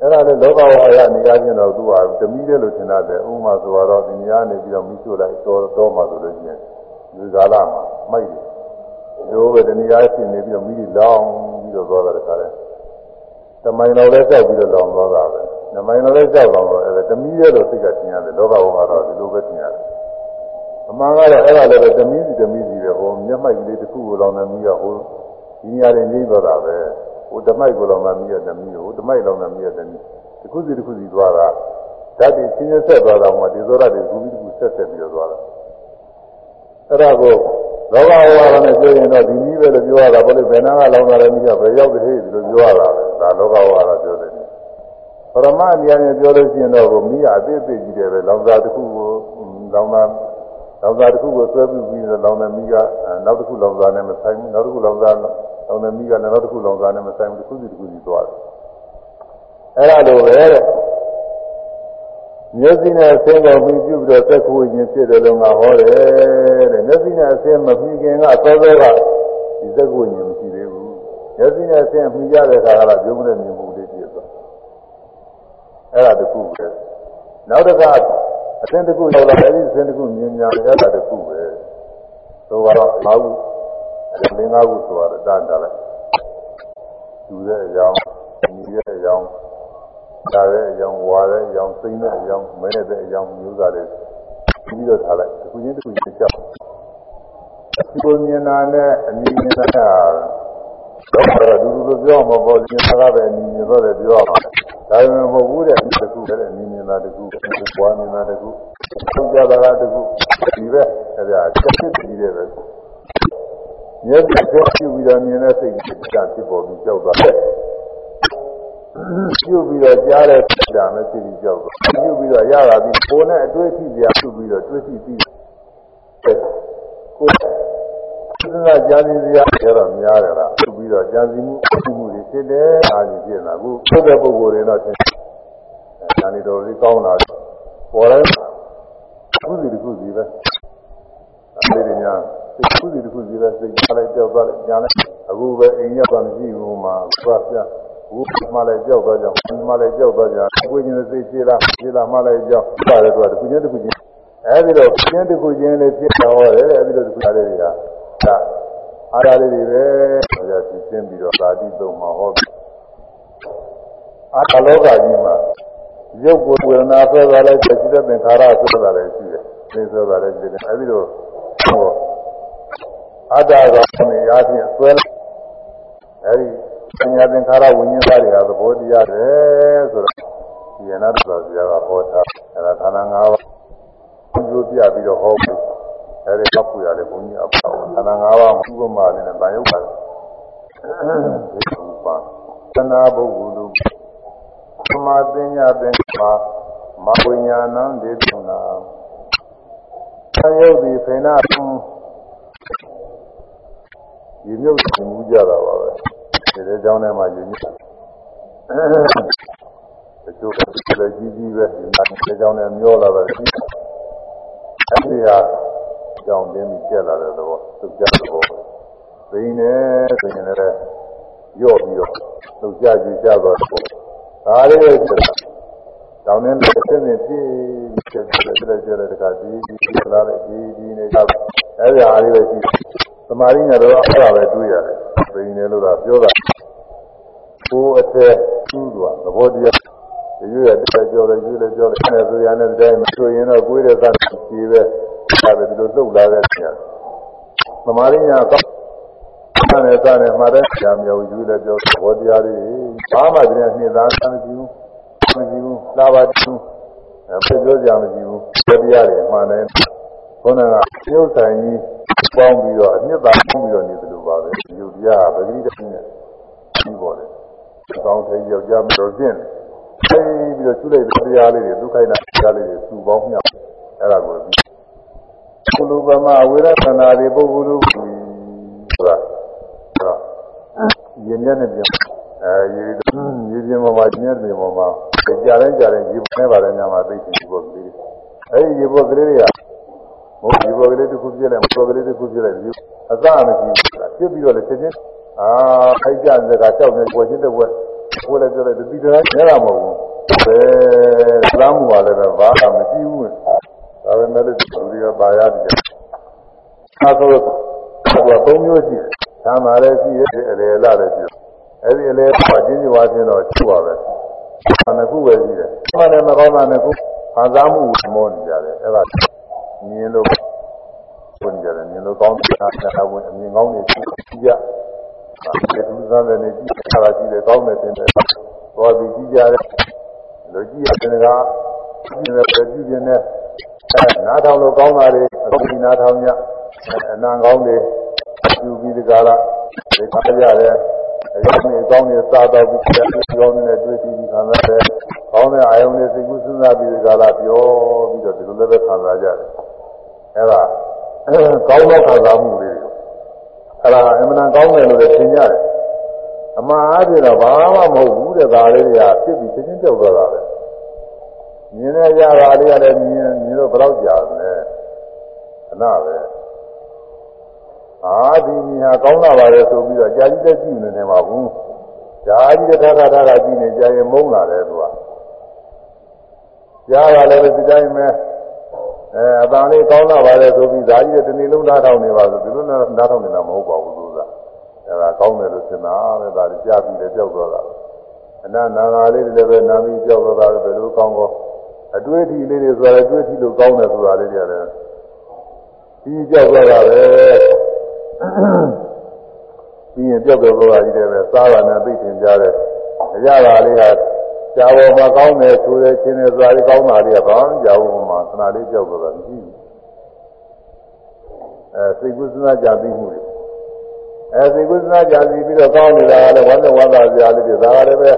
အဲ့ဒါလည်းလောကဝါယနေရာချင်းတော့သူကဓမီတဲ့လို့ထင်တယ်ဥပမာဆိုတော့ဒီနေရာနေပြီးတော့မိချို့လိုက်တော်တော်မှဆိုလို့ရှိရင်ဒီကာလမှာမိုက်တယ်ရိုးပဲဒီနေရာရှိနေပြီးတော့မိလောင်ပြီးတော့သွားတာတခါလဲတမိုင်တော်လည်းကြောက်ပြီးတော့လောင်သွားတာပဲ နမိုင်တော်လည်းကြောက်လောင်တော့အဲတမီးရဲ့လို့စိတ်ကထင်ရတယ်လောကဘုံကတော့ဒီလိုပဲထင်ရတယ်အမှန်ကတော့အဲ့ဒါလည်းပဲတမီးစီတမီးစီပဲဟိုမျက်မှိုက်ကလေးတစ်ခုကိုလောင်နေပြီးတော့ဟိုဒီနေရာတွေနေသွားတာပဲဟိုတမိုက်ကိုလောင်နေပြီးတော့တမီးဟိုတမိုက်လောင်နေပြီးတော့တမီးတစ်ခုစီတစ်ခုစီသွားတာဓာတ်တွေချင်းချင်းဆက်သွားတာမှဒီသောရတွေကူပြီးတစ်ခုဆက်ဆက်ပြီးတော့သွားတာအဲ့ဒါကိုလောကဝါဒနဲ့ပြောရင်တော့ဒီနည်းပဲလို့ပြောရတာဘာလို့ဘယ်နာကလောင်တာလဲမိကဘယ်ရောက်တဲ့ဟဲ့ဒီလိုပြောရတာပဲဒါလောကဝါဒပြောတယ် ပရမတရားနဲ့ပြောလို့ရှိရင်တော့မိရအသေးသေးကြီးတယ်ပဲလောင်စာတစ်ခုကိုလောင်တာလောင်စာတစ်ခုကိုဆွဲပြီးပြီးတော့လောင်တဲ့မိကနောက်တစ်ခုလောင်စာနဲ့မဆိုင်ဘူးနောက်တစ်ခုလောင်စာလောင်တဲ့မိကလည်းနောက်တစ်ခုလောင်စာနဲ့မဆိုင်ဘူးတစ်ခုစီတစ်ခုစီသွားတယ်အဲ့ဒါလိုပဲတဲ့မျက်စိနဲ့အဆင်းကိုပြီးပြုပြီးတော့သက်ခုရင်ဖြစ်တယ်လို့ငါဟောတယ်တဲ့မျက်စိနဲ့အဆင်းမပြီးခင်ကသောသောကဒီသက်ခုရင်မရှိသေးဘူးမျက်စိနဲ့အဆင်းပြီးရတဲ့အခါကတော့ပြုံးတဲ့မြင်မှုလေးပြည့်သွား အဲ့ဒါတခုပဲနောက်တစ်ခါအဆင်းတစ်ခုရောက်လာတယ်ဒီအဆင်းတစ်ခုမြင်များရတာတခုပဲသို့ကတော့၅ခုလင်း၅ခုဆိုတော့တန်တာလိုက်ယူတဲ့အကြောင်းညီတဲ့အကြောင်းဒါတဲ့အကြောင်းဝါတဲ့အကြောင်းစိမ့်တဲ့အကြောင်းမဲတဲ့အကြောင်းမျိုးစားတွေပြီးတော့ထားလိုက်တစ်ခုချင်းတစ်ခုချင်းကြောက်ဒီလိုမြင်တာနဲ့အနည်းငယ် တာတော့တော့ဒီလိုပြောမှာပေါ့ဒီစကားပဲအနည်းငယ်တော့လည်းပြောရမှာဒါပေမဲ့မဟုတ်ဘူးတဲ့တစ်ခုပဲအနည်းငယ်တာတစ်ခုဘွားနေတာတစ်ခုသုံးကြတာတစ်ခုဒီပဲအဲ့ဒါချက်ဖြစ်ပြီးတယ်ပဲမျက်စိပြုပြီးတော့မြင်တဲ့စိတ်ကဖြစ်ပေါ်ပြီးကြောက်သွားတယ်ပြုပြီးတော့ကြားတဲ့ဒါနဲ့သိပြီးကြောက်သွားပြုပြီးတော့ရတာပြီးကိုယ်နဲ့အတွေ့အထိစရာပြုပြီးတော့တွေ့ရှိပြီးကိုယ် စဉ်းစားကြားနေစရာကျတော့များတယ်လားပြုပြီးတော့ကြားစီမှုအမှုတွေဖြစ်တယ်အားကြီးဖြစ်လာအခုထုတ်တဲ့ပုဂ္ဂိုလ်တွေတော့သင်ဉာဏ်တော်လေးကောင်းလာပေါ်တယ်ခုစီတစ်ခုစီပဲအဲ့ဒီညာခုစီတစ်ခုစီပဲစိတ်ထားလိုက်ကြောက်သွားတယ်ညာလိုက်အခုပဲအိမ်ရောက်တာမရှိဘူးမှာသွားပြဘူးမှလည်းကြောက်သွားကြမှလည်းကြောက်သွားကြကိုယ်ချင်းစိတ်ရှိလားရှိလားမှလည်းကြောက်ပါတယ်တော့တစ်ခုချင်းတစ်ခုချင်းအဲဒီတော့ချင်းတစ်ခုချင်းလေးဖြစ်တော်တယ်အဲဒီလိုတစ်ခုလေးတွေက ဒါအားရလေးတွေပဲဟိုရသိချင်းပြီးတော့သာတိသုံးမှာဟောအာလောကကြီးမှာရုပ်ကိုဝေဒနာဆွဲသွားလိုက်စိတ်တဲ့သင်္ခါရဆွဲသွားလိုက်ရှိတယ်သိဆွဲသွားလိုက်ရှိတယ်အဲဒီလိုဟောအတ္တကောင်နေရာချင်းဆွဲလိုက်အဲဒီပညာသင်္ခါရဝိညာဉ်သားတွေကသဘောတရားတယ်ဆိုတော့ဒီရဏတ္တဆရာကဟောတာအဲဒါခန္ဓာ၅ပါးကျိုးပြပြီးတော့ဟောပြီး အဲဒီမှတ်ပူရတယ်ဘုန်းကြီးအပေါ့ခန္ဓာ၅ပါးမှာဥပမာနဲ့ဗာယုတ်ပါတယ်ဒီဥပါသနာပုဂ္ဂိုလ်တို့သမာပညာသင်္ခါမဝိညာဏံဒေသနာသံယုတ်ဒီဖေနာဒီမျိုးသင်မှုကြတာပါပဲဒီတဲ့ကြောင်းထဲမှာယဉ်ညက်တချို့ကလည်းကြီးကြီးပဲဒီမှာဒီကြောင်းထဲမျောလာတယ်အဲဒီဟာ ကြောင်းတင်းပြီးကျက်လာတဲ့သဘောသူကြတဲ့သဘောဘိနေဆိုရင်လည်းရော့ပြီးတော့သူကြကြကြသွားတယ်ဒါလေးပဲကျက်တာတောင်းနေတဲ့စင်းစင်းပြည့်ကျက်တယ်ကျက်တယ်တခါဒီဒီလာတယ်ဒီဒီနေကြအဲဒီအားလေးပဲကြည့်သမာရင်းကတော့အဲ့ဒါပဲတွေးရတယ်ဘိနေလို့ကပြောတာကိုယ်အသက်သူ့သွားသဘောတရားရွေးရတဲ့ကြော်တယ်ရွေးလည်းကြော်တယ်အဲဆိုရတဲ့တိုင်းမဆိုရင်တော့ကိုယ်တဲ့သတ်ကြီးပဲ ဒါပဲဒီလိုလှုပ်လာတဲ့နေရာသမာရင်းညာကောင်းတယ်စားတယ်မှာတဲ့ဆရာမျိုးရွေးလည်းကြော်သဘောတရားတွေဘာမှတည်းနှစ်သားမရှိဘူးမရှိဘူးလာပါတူအဲပြောကြမရှိဘူးတရားတွေမှန်တယ်ခေါင်းကပြုတ်ဆိုင်ကြီးပေါင်းပြီးတော့အနှစ်သာပေါင်းပြီးတော့နေသလိုပါပဲဒီလိုတရားပဂိတည်းနဲ့ပြီးပေါ်တယ်။ကောင်းတဲ့ယောက်ျားမတော်ခြင်းအဲပြီးတော့ကျူလိုက်တဲ့တရားလေးတွေဒုက္ခိတတရားလေးတွေစုပေါင်းမြောက်အဲ့ဒါကို ကုလူပမဝေရသနာတွေပုဂ္ဂိုလ်ဆိုတာဆိုတော့ယဉ်ညက်နဲ့ပြန်အဲဒီရေပြင်းပေါ်မှာကျင်းနေပေါ်မှာကြာတိုင်းကြာတိုင်းရေပေါ်နေပါတယ်ညမှာသိချင်ဒီပေါ်ကလေးအဲဒီရေပေါ်ကလေးတွေကမဟုတ်ရေပေါ်ကလေးတစ်ခုပြည့်လိုက်မပေါ်ကလေးတစ်ခုပြည့်လိုက်ဒီအစမရှိဘူးပြစ်ပြီးတော့လည်းချက်ချင်းအာခိုက်ကြတဲ့ကကြောက်နေပေါ်ချင်းတဲ့ဘက်ဘိုးလည်းပြောလိုက်ဒီတိုင်းနဲတာမဟုတ်ဘူးဘယ်လမ်းမှုပါလဲတော့ဘာမှမရှိဘူး ဒါပေမဲ့လည်းလူတွေကပါရတယ်အဲဆိုတော့သုံးမျိုးရှိတယ်။သာမာလည်းရှိရဲ့အလေလာလည်းရှိတယ်။အဲဒီအလေကကျင်းကျဝါချင်းတော့ရှိပါပဲ။အနခုပဲရှိတယ်။ဘာနဲ့မကောင်းတာနဲ့ခုခံစားမှုမောနေကြတယ်။အဲဒါမြင်လို့ဝင်ကြတယ်မြင်လို့ကောင်းတာတာဝင်အမြင်ကောင်းနေကြည့်ကြ။အဲဒီသူစားတယ်နေကြည့်တာကြည့်တယ်ကောင်းတယ်တင်တယ်။ဘောပြီးကြည့်ကြတယ်။လူကြည့်ရတယ်ကကြည့်တယ်ကြည့်ပြင်းတယ်။ နားထောင်လို့ကောင်းတာတွေအခုဒီနားထောင်ညအနံကောင်းတွေယူပြီးဒီကလာဒီခါကြရတယ်အကြောင်းတွေအကြောင်းတွေစားတော့ပြီးတယ်အကြောင်းတွေနဲ့တွေ့ပြီးခံရတယ်ကောင်းတဲ့အာယုံတွေစိတ်ကူးစဉ်းစားပြီးဒီကလာပြောပြီးတော့ဒီလိုလည်းပဲခံစားကြတယ်အဲဒါကောင်းသောခံစားမှုတွေအဲဒါအမှန်တန်ကောင်းတယ်လို့လည်းသင်ကြတယ်အမှားအားဖြင့်တော့ဘာမှမဟုတ်ဘူးတဲ့ဒါလေးတွေကဖြစ်ပြီးချင်းချင်းကြောက်သွားတာပဲမြင်ရကြတာလေးကလည်းမြင်မြင် တော့ဘယ်တော့ကြာလဲခဏပဲအာဒီမြဟာကောင်းလာပါလေဆိုပြီးတော့ကြာကြီးတက်ကြည့်နေတယ်မှာဘူးကြာကြီးတက်ခါခါခါကြည့်နေကြာရင်မုန်းလာတယ်သူကကြားရလည်းဒီတိုင်းပဲအဲအတန်လေးကောင်းလာပါလေဆိုပြီးဓာကြီးတဲ့တနေ့လုံးဓာတ်ထောင်နေပါဆိုဒီလိုနဲ့ဓာတ်ထောင်နေတာမဟုတ်ပါဘူးသူကအဲဒါကောင်းတယ်လို့ထင်တာပဲဒါကြီးကြားပြီးလည်းကြောက်တော့တာအနနာငါလေးတွေလည်းပဲနာပြီးကြောက်တော့တာပဲဘယ်လိုကောင်းကော အတွေ့အထိလေးတွေဆိုရယ်အတွေ့အထိလို့ကောင်းတယ်ဆိုတာလေးတွေလည်းပြီးကြောက်တော့တာပဲပြီးရင်ပြောက်ပြောက်သွားကြီးတယ်ပဲစားတာနဲ့သိတင်ကြတယ်အရသာလေးဟာကြာပေါ်မှာကောင်းတယ်ဆိုတဲ့ချင်းနဲ့သွားလေးကောင်းတာလေးကဘာမှကြာဘူးမှာခဏလေးပြောက်သွားတာမရှိဘူးအဲစိတ်ကုသနာကြာပြီးမှုတွေအဲစိတ်ကုသနာကြာပြီးပြီးတော့ကောင်းနေတာကလည်းဝမ်းနဲ့ဝမ်းသာစရာလေးတွေဒါကလည်းပဲ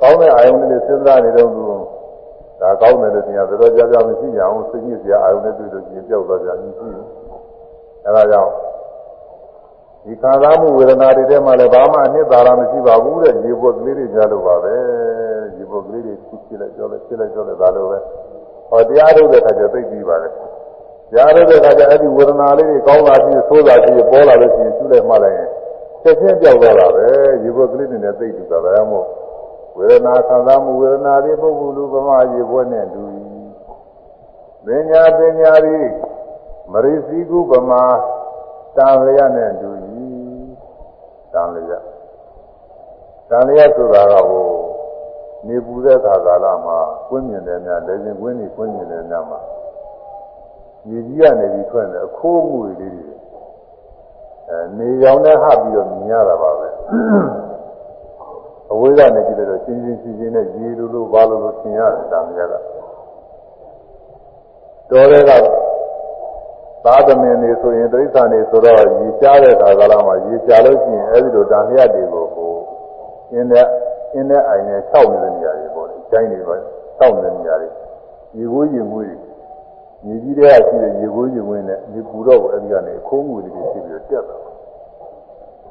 ကောင်းတဲ့အာယုံလေးစဉ်းစားနေတော့သူ ဒါကောင်းတယ်လို့ထင်ရတော်ကြာကြာမရှိကြအောင်စိတ်ကြီးစရာအာယုံနဲ့တွေ့လို့ချင်းပြောက်သွားကြမရှိဘူးအဲဒါကြောင့်ဒီခံစားမှုဝေဒနာတွေထဲမှာလည်းဘာမှအနှစ်သာရမရှိပါဘူးတဲ့ဒီဘုတ်ကလေးတွေကြားလို့ပါပဲဒီဘုတ်ကလေးတွေဖြစ်ဖြစ်လိုက်ကြောလဲဖြစ်လိုက်ကြောလဲဒါလိုပဲဟောတရားထုတ်တဲ့အခါကျသိပြီးပါလေတရားထုတ်တဲ့အခါကျအဲ့ဒီဝေဒနာလေးတွေကောင်းလာပြီးဆိုးလာပြီးပေါ်လာလို့ရှိရင်သူ့လည်းမှလိုက်ရင်ချက်ချင်းကြောက်သွားတာပဲဒီဘုတ်ကလေးတွေနဲ့သိပြီးပါပဲမို့ ဝေဒနာခံစားမှုဝေဒနာတွေပုဂ္ဂိုလ်လူပမာရေဘွဲ့နဲ့တူပညာပညာတွေမရိစီကုပမာတာဝရနဲ့တူတန်လျက်တန်လျက်ဆိုတာကဟိုနေပူတဲ့ခါကာလမှာကွင်းမြင်တယ်များလက်ချင်းကွင်းကြီးကွင်းမြင်တယ်များမှာရေကြီးကနေပြီးထွက်နေအခိုးမှုတွေလေးတွေအဲနေရောင်နဲ့ဟပ်ပြီးတော့မြင်ရတာပါပဲ အဝေးကနေကြည့်လို့ရှင်းရှင်းရှင်းရှင်းနဲ့ရေလိုလိုဘာလိုလိုသင်ရတယ်တန်လျက်ကတော်တဲ့ကသာသမင်တွေဆိုရင်တိရစ္ဆာန်တွေဆိုတော့ရေရှားတဲ့ခါကလာမှာရေရှားလို့ရှိရင်အဲဒီလိုတန်လျက်တွေကိုဟိုအင်းနဲ့အင်းနဲ့အိုင်နဲ့ခြောက်နေတဲ့နေရာတွေပေါ့လေ။ကျိုင်းတွေပေါ့ခြောက်နေတဲ့နေရာတွေရေကိုးရေငွေးရေကြီးတဲ့ရှိတဲ့ရေကိုးရေငွေးနဲ့ဒီပူတော့အဲဒီကနေခိုးငွေတွေဖြစ်ပြီးတော့တက်တာ။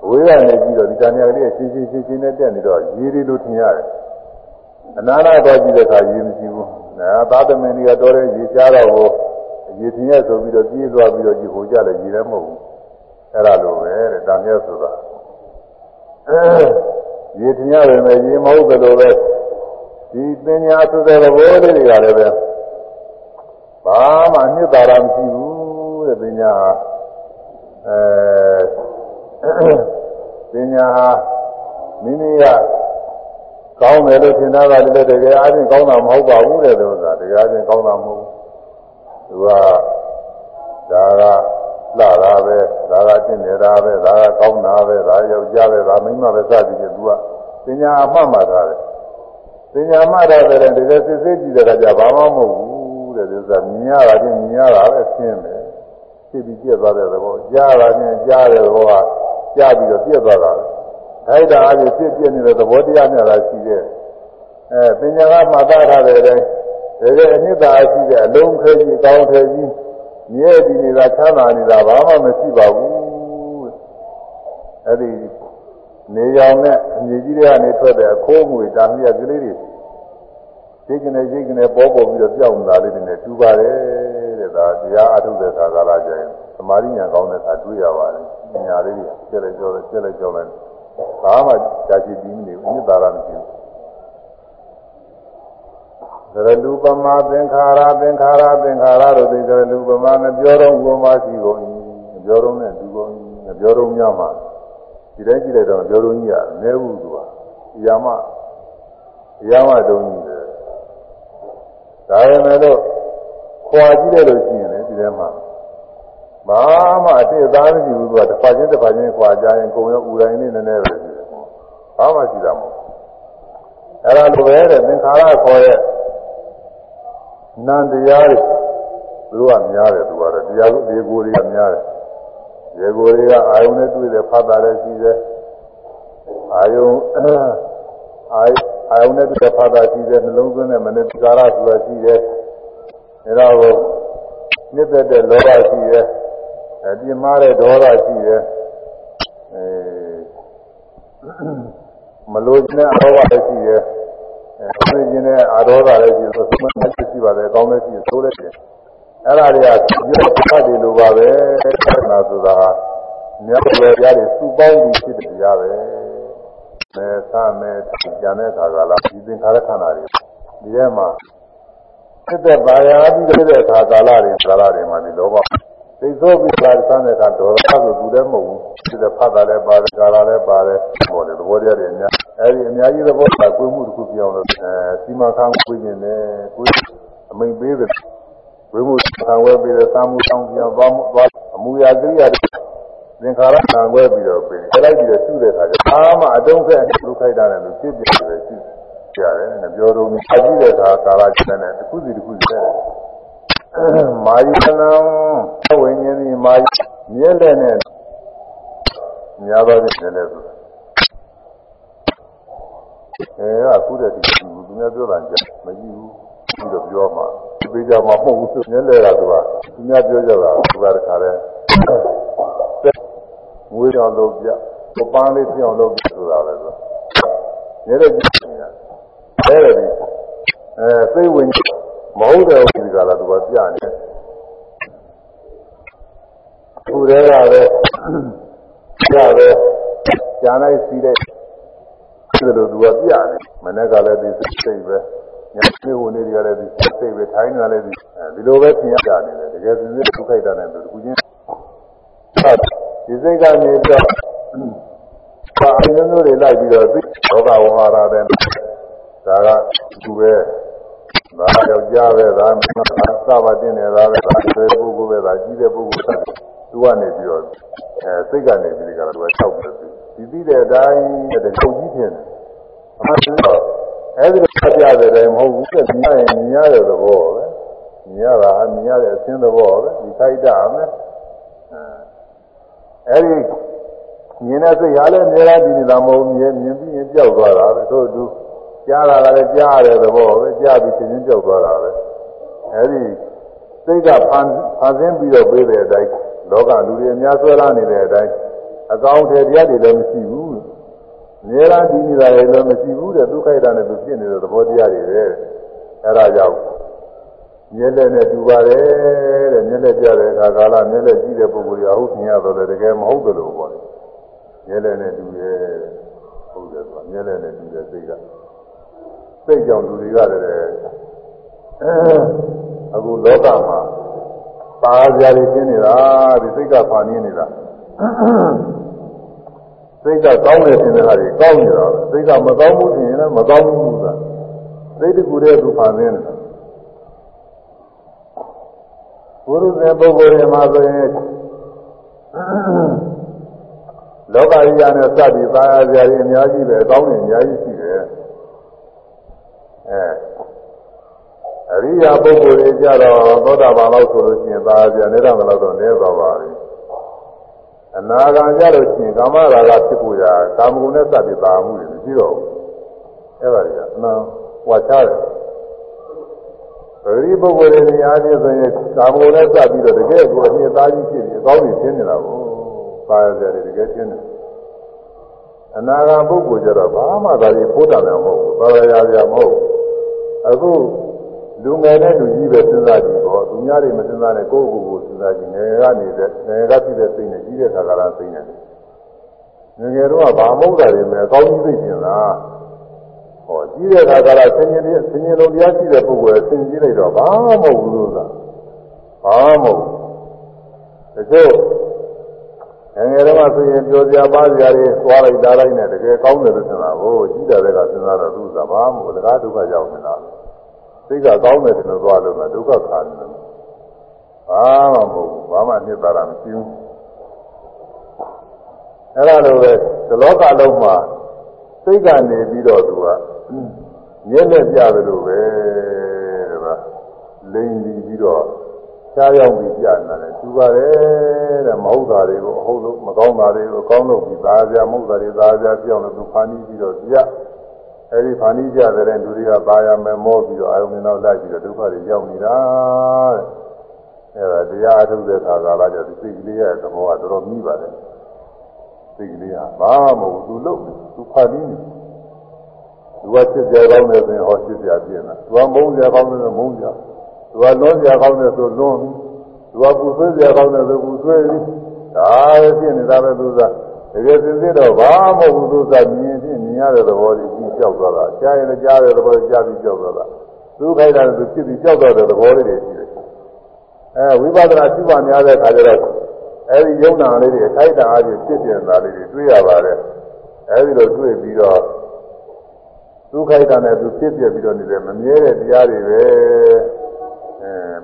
ဝေးရနေပြီးတော့ဒီတန်လျက်လေးရှင်းရှင်းရှင်းရှင်းနဲ့တက်နေတော့ရေတွေလိုထင်ရတယ်။အနာနာတော့ကြည့်တဲ့အခါရေမရှိဘူး။အဲသာသမင်တွေကတော်တဲ့ရေရှားတော့ဟိုရေထင်ရဆိုပြီးတော့ပြေးသွားပြီးတော့ဒီဟိုကြလည်းရေလည်းမဟုတ်ဘူးအဲ့ဒါလိုပဲတဲ့ဒါမျိုးဆိုတာရေထင်ရတယ်မယ်ရေမဟုတ်တယ်လို့ပဲဒီပညာဆိုတဲ့ဘောလေးတွေကလည်းပဲဘာမှအနှစ်သာရမရှိဘူးတဲ့ပညာအဲ ပညာဟာမိမိကကောင်းတယ်လို့ထင်တာကလည်းတကယ်အားဖြင့်ကောင်းတာမဟုတ်ပါဘူးတဲ့ဆိုတာတကယ်အားဖြင့်ကောင်းတာမဟုတ်ဘူးသူကဒါကလာတာပဲဒါကတင့်နေတာပဲဒါကကောင်းတာပဲဒါယောက်ျားပဲဒါမိန်းမပဲစသည်ဖြင့်သူကပညာအမှတ်မှထားတယ်ပညာမှတ်ထားတယ်တကယ်စစ်စစ်ကြည့်တဲ့အခါကျဘာမှမဟုတ်ဘူးတဲ့သူကမြင်ရတာချင်းမြင်ရတာပဲရှင်းတယ်ဖြစ်ပြီးပြက်သွားတဲ့သဘောကြားတာချင်းကြားတဲ့သဘောက ကြားပြီးတော့ပြက်သွားတာခိုက်တာအပြင်ပြက်ပြက်နေတဲ့သဘောတရားများတာရှိတယ်အဲပညာကမှတ်သားထားတဲ့အတိုင်းတကယ်အနှစ်သာရှိတဲ့အလုံးခဲကြီးကောင်းခဲကြီးမြဲတည်နေတာချမ်းသာနေတာဘာမှမရှိပါဘူးအဲ့ဒီပနေရောင်နဲ့အမြေကြီးတွေကနေထွက်တဲ့အခိုးငွေတာမြက်ကလေးတွေရိတ်ကနေရိတ်ကနေပေါ်ပေါ်ပြီးတော့ပြောင်းလာလေးတွေနဲ့တူပါတယ်တဲ့ဒါတရားအထုတ်တဲ့ခါကာလကျရင်သမာဓိဉာဏ်ကောင်းတဲ့အခါတွေ့ရပါတယ် ညာလေးတွေကျက်လိုက်ကြောလိုက်ကျက်လိုက်ကြောလိုက်ဘာမှကြာကြည့်ပြီးမနေဘူးမြစ်သာရမရှိဘူးသရလူပမာသင်္ခါရသင်္ခါရသင်္ခါရတို့သိသရလူပမာမပြောတော့ဘုံမရှိကုန်မပြောတော့နဲ့ဒီကုန်မပြောတော့ညမှာဒီတိုင်းကြည့်လိုက်တော့ပြောတော့ကြီးကနဲဘူးသူက။ရာမရာမတုံးကြီးတယ်။ဒါပေမဲ့လို့ခွာကြည့်လိုက်လို့ရှိရင်လေဒီထဲမှာ ဘာမှအစ်သားမရှိဘူးသူကတစ်ခါချင်းတစ်ခါချင်းခွာကြရင်ကိုယ်ရောဥတိုင်းလေးနည်းနည်းပဲရှိတယ်။ဘာမှရှိတာမဟုတ်ဘူး။အဲ့ဒါလိုပဲတဲ့သင်္ခါရခေါ်ရဲ့နန္တရားတွေသူတို့ကများတယ်သူကတော့တရားကိုဒီကိုယ်တွေကများတယ်။ဒီကိုယ်တွေကအာယုန်နဲ့တွေ့တယ်ဖတ်တာလည်းရှိတယ်။အာယုန်အာအာယုန်နဲ့တွေ့ဖတ်တာရှိတယ်နှလုံးသွင်းတဲ့မနတိကာရဆိုတာရှိတယ်။အဲတော့မြစ်သက်တဲ့လောဘရှိတယ်။ အပြင်းမာတဲ့ဒေါသရှိတယ်။အဲမလို့တဲ့အောဘလည်းရှိတယ်။အဲသိခြင်းနဲ့အာရောဂါလည်းရှိဆိုသမတ်ရှိပါတယ်အကောင်းလည်းရှိဆိုးလည်းရှိတယ်အဲ့ဒါတွေကပြောဖတ်တယ်လို့ပါပဲနာဆိုတာမြတ်စွာဘုရားတွေစုပေါင်းပြီးဖြစ်တဲ့တရားပဲမဲသမဲကျန်တဲ့ခါကလာဒီသင်္ခါရခန္ဓာတွေဒီထဲမှာဖြစ်တဲ့ဘာယာပြီးတဲ့ခါကာလတွေကာလတွေမှာဒီလောဘ သိသောပြီးပါသမ်းတဲ့အခါဒေါသဆိုသူလည်းမဟုတ်ဘူးဒီတဲ့ဖတ်တာလည်းပါတယ်ကာလာလည်းပါတယ်ဟောတယ်သဘောတရားတွေအများအဲဒီအများကြီးသဘောကကိုယ်မှုတစ်ခုပြောင်းလို့အဲစီမံခန့်ကိုင်းနေတယ်ကိုယ်အမိန်ပေးတယ်ဝိမှုခံဝဲပြီးတော့သာမှုဆောင်ပြောင်းသွားမှုသွားအမူအရာကိရိယာတွေသင်္ခါရခံဝဲပြီးတော့ပြင်ဆက်လိုက်ပြီးတော့ရှုတဲ့အခါကျအာမအတုံးဖက်လူခိုက်တာနဲ့လူဖြစ်ပြတယ်ရှိကြတယ်နဲ့ပြောတော့အကြည့်တဲ့အခါကာလကျတဲ့တစ်ခုစီတစ်ခုစီတဲ့ မာယိနံဝိညာဉ်ဒီမာယမြဲတဲ့နဲ့များသောဖြင့်လည်းဆိုအဲအခုတည်းဒီသူများပြောတာကြမကြည့်ဘူးပြီးတော့ပြောမှပြေးကြမှာမဟုတ်ဘူးမြဲလဲတာသူကသူများပြောကြတာသူကတခါတည်းငွေတော်လို့ပြပပန်းလေးပြောင်းလို့ဆိုတာပဲဆိုမြဲတဲ့ကြည့်နေတာအဲဒီအဲစိတ်ဝင် မဟုတ်တဲ့ဥပ္ပဒီကလာသူကပြနေခုတည်းကပဲပြပဲကြာလိုက်စီးတဲ့ဒီလိုသူကပြနေမနေ့ကလည်းဒီစိတ်ပဲညနေဝင်နေကြတယ်ဒီစိတ်ပဲထိုင်းနေလည်းဒီဒီလိုပဲသင်ရကြနေတယ်တကယ်စင်စစ်ဒုက္ခိတနဲ့သူကူချင်းဒီစိတ်ကနေတော့ပါအမျိုးမျိုးတွေလိုက်ပြီးတော့သိလောကဝဟာရတဲ့ဒါကသူပဲ ဒါယောက်ျားပဲဒါမသဘာတင်နေတာပဲဒါဆွေပုဂ္ဂိုလ်ပဲဒါကြီးတဲ့ပုဂ္ဂိုလ်ဆက်သူကနေပြီးတော့အဲစိတ်ကနေပြီးကြတော့သူက၆ပဲဒီပြီးတဲ့အတိုင်းတဲ့ချုပ်ကြီးထင်တယ်အမှန်တော့အဲဒီလိုပြတဲ့တိုင်မဟုတ်ဘူးတဲ့မြင်ရင်မြင်ရတဲ့သဘောပဲမြင်ရတာမြင်ရတဲ့အသင်းသဘောပဲဒီခိုက်တာမယ်အဲဒီမြင်တဲ့စိတ်ဟာလည်းအများကြီးနေတာမဟုတ်မြင်မြင်ပြီးရင်ကြောက်သွားတာပဲတို့သူ ကြားလာတာလည်းကြားရတဲ့သဘောပဲကြားပြီးချင်းချင်းကြောက်သွားတာပဲအဲဒီစိတ်ကဖန်ဖန်ဆင်းပြီးတော့ပြေးတဲ့အတိုင်းလောကလူတွေအများဆွဲလာနေတဲ့အတိုင်းအကောင်းတဲ့တရားတွေလည်းမရှိဘူး။နေရာတည်နေတာလည်းမရှိဘူးတဲ့ဒုက္ခိတနဲ့သူဖြစ်နေတဲ့သဘောတရားတွေပဲ။အဲဒါကြောင့်မျက်လက်နဲ့တူပါတယ်တဲ့မျက်လက်ပြတဲ့အခါကာလမျက်လက်ကြည့်တဲ့ပုဂ္ဂိုလ်ကဟုတ်မြင်ရတော့တယ်တကယ်မဟုတ်တယ်လို့ပြောတယ်။မျက်လက်နဲ့တူရဲ့ဟုတ်တယ်ဆိုမျက်လက်နဲ့တူတဲ့စိတ်က စိတ်ကြောင့်လူတွေကလည်းအခုလောကမှာပါကြရည်ရှင်းနေတာဒီစိတ်ကဖာနေနေတာစိတ်ကကောင်းတယ်ထင်တဲ့ဟာတွေကောင်းနေတာပဲစိတ်ကမကောင်းဘူးထင်ရင်လည်းမကောင်းဘူးကစိတ်တကူတဲ့သူဖန်နေတယ်ဘုရုဇေပုဂ္ဂိုလ်တွေမှာဆိုရင်လောကကြီးရနဲ့စသည်သာယာကြရည်အများကြီးပဲအကောင်းတွေအများကြီးရှိတယ် အဲအရိယာပုဂ္ဂိုလ်တွေကြတော့သောတာပန်လောက်ဆိုလို့ရှိရင်သာယာကြနေတာမလို့တော့နည်းသွားပါပြီအနာဂံကြလို့ရှိရင်ကာမရာဂဖြစ်ပေါ်ရာကာမဂုဏ်နဲ့စသည်ပါမှုတွေမရှိတော့ဘူးအဲ့ဒါတွေကအမှန်ဟွာချတယ်ပရိပုဂ္ဂိုလ်တွေနေရာချင်းဆိုရင်ကာမဂုဏ်နဲ့စပြီးတော့တကယ်ကိုအမြင့်သားကြီးဖြစ်ပြီးအကောင်းကြီးရှင်းနေတာကိုပါရတယ်တကယ်ရှင်းတယ်အနာဂတ်ပုဂ္ဂိုလ်ကျတော့ဘာမှသာပြီးဖိုးတာလည်းမဟုတ်ဘူးသာရရာရာမဟုတ် အခုလူငယ်တဲ့လူကြီးပဲစဉ်းစားကြည့်တော့သူများတွေမစဉ်းစားနဲ့ကိုယ့်ကိုယ်ကိုစဉ်းစားကြည့်ငယ်ကနေငယ်ကဖြစ်တဲ့စိတ်နဲ့ကြီးတဲ့ခါကလာစိတ်နဲ့ငယ်ငယ်တော့ဘာမဟုတ်တာတွေမဲ့အကောင်းကြီးသိကျင်လားဟောကြီးတဲ့ခါကလာဆင်းရဲဆင်းရဲလုံးတရားရှိတဲ့ပုဂ္ဂိုလ်ဆင်းကြည့်လိုက်တော့ဘာမှမဟုတ်ဘူးလို့သာဘာမှမဟုတ်တချို့ ငငယ်တော့ဆိုရင်ပြောစရာပါစရာတွေသွားလိုက်တားလိုက်နဲ့တကယ်ကောင်းတယ်လို့ထင်တာကိုကြီးတယ်ကစဉ်းစားတော့သူကဘာမှမဟုတ်တကားဒုက္ခရောက်နေတာစိတ်ကကောင်းတယ်လို့သွားလို့မှဒုက္ခခါနေတယ်ဘာမှမဟုတ်ဘူးဘာမှနှစ်သာရမရှိဘူးအဲ့ဒါလိုပဲဒီလောကလုံးမှာစိတ်ကနေပြီးတော့သူကမြဲမြဲပြတယ်လို့ပဲတဲ့ဗျလိန်ပြီးတော့ ရှားရောက်ပြီးပြနေတာလေသူပါတယ်တဲ့မဟုတ်တာတွေကိုအဟုတ်လို့မကောင်းတာတွေကိုအကောင်းလို့ပြီးသားကြမဟုတ်တာတွေသားကြပြောင်းလို့သူဖာနီးပြီးတော့ပြအဲဒီဖာနီးကြတဲ့လူတွေကပါရမယ်မောပြီးတော့အာယုန်နဲ့လိုက်ပြီးတော့ဒုက္ခတွေရောက်နေတာတဲ့အဲဒါတရားအထုတ်တဲ့ခါကလာကြသူစိတ်ကလေးရဲ့သဘောကတော်တော်မိပါတယ်စိတ်ကလေးကဘာမှမဟုတ်သူလို့သူဖာနီးနေသူကချစ်ကြကောင်းတယ်ဆိုရင်ဟောချစ်ကြပြင်းတာသူကမုန်းကြကောင်းတယ်ဆိုမုန်းကြ သူကလွန်ကြကောင်းတယ်ဆိုလွန်ပြီသူကပူဆွေးကြကောင်းတယ်ဆိုပူဆွေးပြီဒါပဲဖြစ်နေတာပဲသူကတကယ်စင်စစ်တော့ဘာမှမဟုတ်ဘူးသူကမြင်ဖြစ်မြင်ရတဲ့သဘောကြီးကြီးကြောက်သွားတာကြားရင်လည်းကြားတဲ့သဘောကြားပြီးကြောက်သွားတာသူခိုက်တာသူဖြစ်ပြီးကြောက်သွားတဲ့သဘောလေးတွေရှိတယ်အဲဝိပဿနာရှိပါများတဲ့အခါကျတော့အဲဒီယုံနာလေးတွေအခိုက်တာအချင်းဖြစ်ပြန်တာလေးတွေတွေ့ရပါတယ်အဲဒီလိုတွေ့ပြီးတော့ဒုက္ခိတနဲ့သူဖြစ်ပြပြီးတော့နေတယ်မမြဲတဲ့တရားတွေပဲအဲ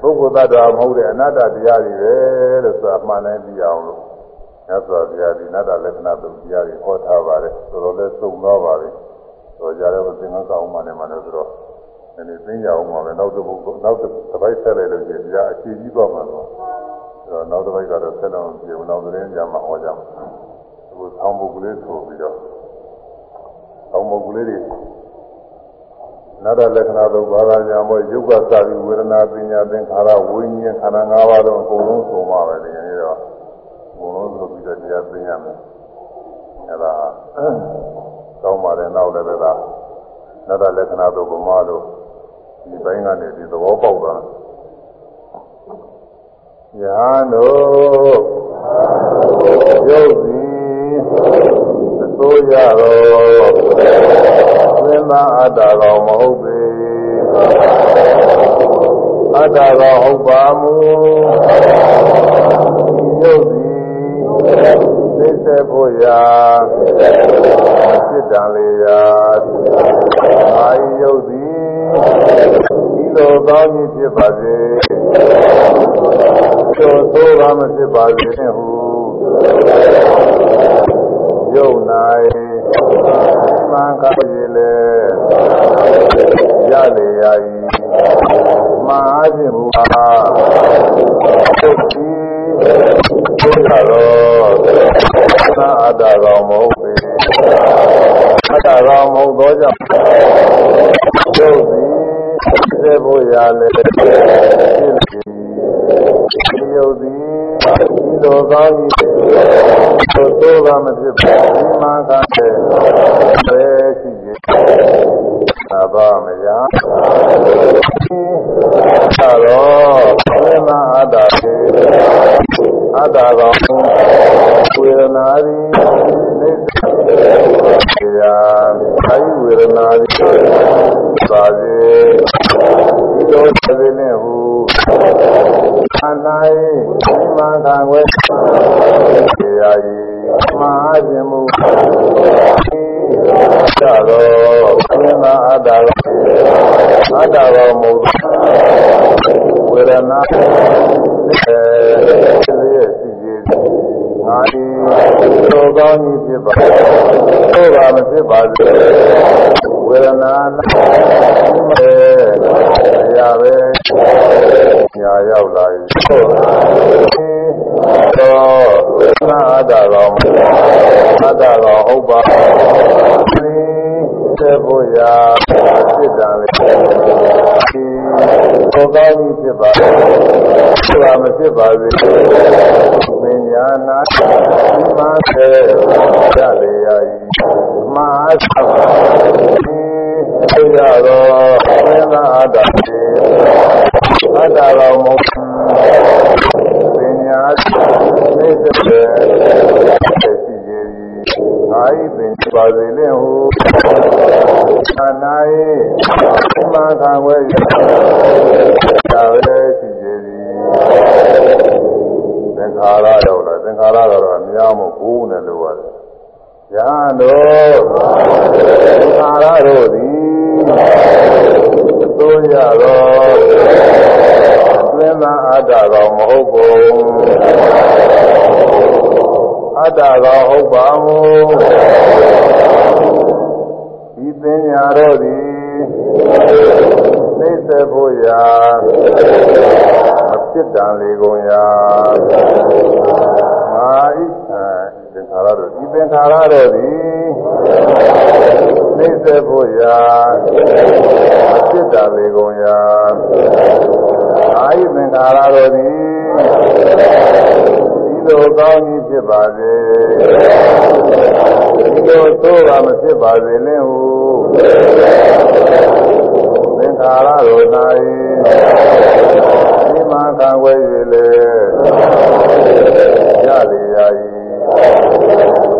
ပုဂ္ဂိုလ်သတ္တဝါမဟုတ်တဲ့အနတ္တတရားတွေပဲလို့ဆိုတာမှန်တယ်ပြအောင်လို့မြတ်စွာဘုရားဒီနတ္တလက္ခဏာသုံးတရားတွေဟောထားပါတယ်ဆိုတော့လဲသုံတော့ပါပဲဆိုကြတယ်သင်္ကန်းကောင်းမှလည်းမှလည်းဆိုတော့ဒီနေ့သိကြအောင်ပါပဲနောက်တစ်ပုဂ္ဂိုလ်နောက်တစ်ပိုက်ဆက်လိုက်လို့ရှိရင်တရားအခြေကြီးသွားမှာတော့ဆိုတော့နောက်တစ်ပိုက်ကတော့ဆက်တော့ပြေနောက်သတင်းကြမှာဟောကြမှာအခုဆောင်းပုဂ္ဂိုလ်လေးဆိုပြီးတော့ဆောင်းပုဂ္ဂိုလ်လေးတွေ နတ္တလက္ခဏာသုံးဘာသာညာမို့ယုတ်ကစပြီးဝေဒနာပညာသင်္ခါရဝိညာဉ်ခန္ဓာ၅ပါးတော့အကုန်လုံးသုံးပါပဲဒီနေ့တော့အကုန်လုံးဆိုပြီးတော့တရားသိရမယ်အဲဒါကောင်းပါတယ်နောက်လည်းပဲလားနတ္တလက္ခဏာသုံးဗမာလို့ဒီဘိုင်းကနေဒီသဘောပေါက်တာယဟန်တို့ယုတ်သည်အစိုးရတော် သင်္သာအတ္တကောင်မဟုတ်ပေအတ္တကောင်ဟုတ်ပါမူယုတ်သည်သိစေဖို့ရာစိတ္တံလေးရာအာယုတ်သည်ဒီလိုကောင်းကြီးဖြစ်ပါစေသို့သို့ပါမဖြစ်ပါစေဟုယုတ်၌မှန်ကားရည် လေရလေရ၏မဟာခြင်းမူအားသုတိဘုရားတော်သာအတ္တကောင်မဟုတ်ပေအတ္တကောင်မဟုတ်သောကြောင့်ယုတ်သည်သေဖို့ရလေဖြစ်လေယုတ်သည်ဒီလိုကောင်းကြီးသို့သောကမဖြစ်ပါဘူးမှန်ကားတဲ့ပဲရှိခြင်းသာဘာမယသာတော့ဝေမအတ္တပေ အတ္တကောင်ဝေဒနာသည်နေစေရာအာယဝေဒနာသည်ပါစေဒီလိုသေနေဟုခန္ဓာ၏မှန်ခံွယ်စေရာ၏မဟာခြင်းမူသတော်ဝေဒနာအတ္တအတ္တရောမူဝေဒနာ င်းကြီးဖြစ်ပါသောကမဖြစ်ပါစေဝေဒနာမဲရပဲညာရောက်လာပြီသောဝေဒနာအတ္တရောအတ္တရောဟုတ်ပါသေဖို့ရာစိတ်တံလေးသောကောင်းကြီးဖြစ်ပါသောကမဖြစ်ပါစေပညာနာ မှန်သေးရလေရ၏ သောသင်္သာအတ္တတိအတ္တတော်မဟုတ်ပညာသိတဲ့ရှိရေ။အာဤပင်ပါစေလင်ဟုအနာ၏မခံဝဲရတာပဲရှိရေ။သင်္ခါရတော့လားသင်္ခါရကတော့အများမဟုတ်ဘူးနဲ့လို့ရတယ်။ယဟန်တို့သင်္ခါရတို့သည်သိုးရတော့သင်္သာအတ္တတော်မဟုတ်ဘူး။ အတ္တကောဟုတ်ပါမူဒီပညာတော်သည်သိစေဖို့ရာမဖြစ်တန်လေကုန်ရာမာဣသင်္ခါရတော်ဒီသင်္ခါရတော်သည်သိစေဖို့ရာမဖြစ်တန်လေကုန်ရာမာဣသင်္ခါရတော်သည် လိုကောင်းကြီးဖြစ်ပါစေဒီလိုသိုးပါမဖြစ်ပါစေလင်းဟုသင်္ခါရတို့၌ဒီမှာခံွယ်၍လေရလေရာ၏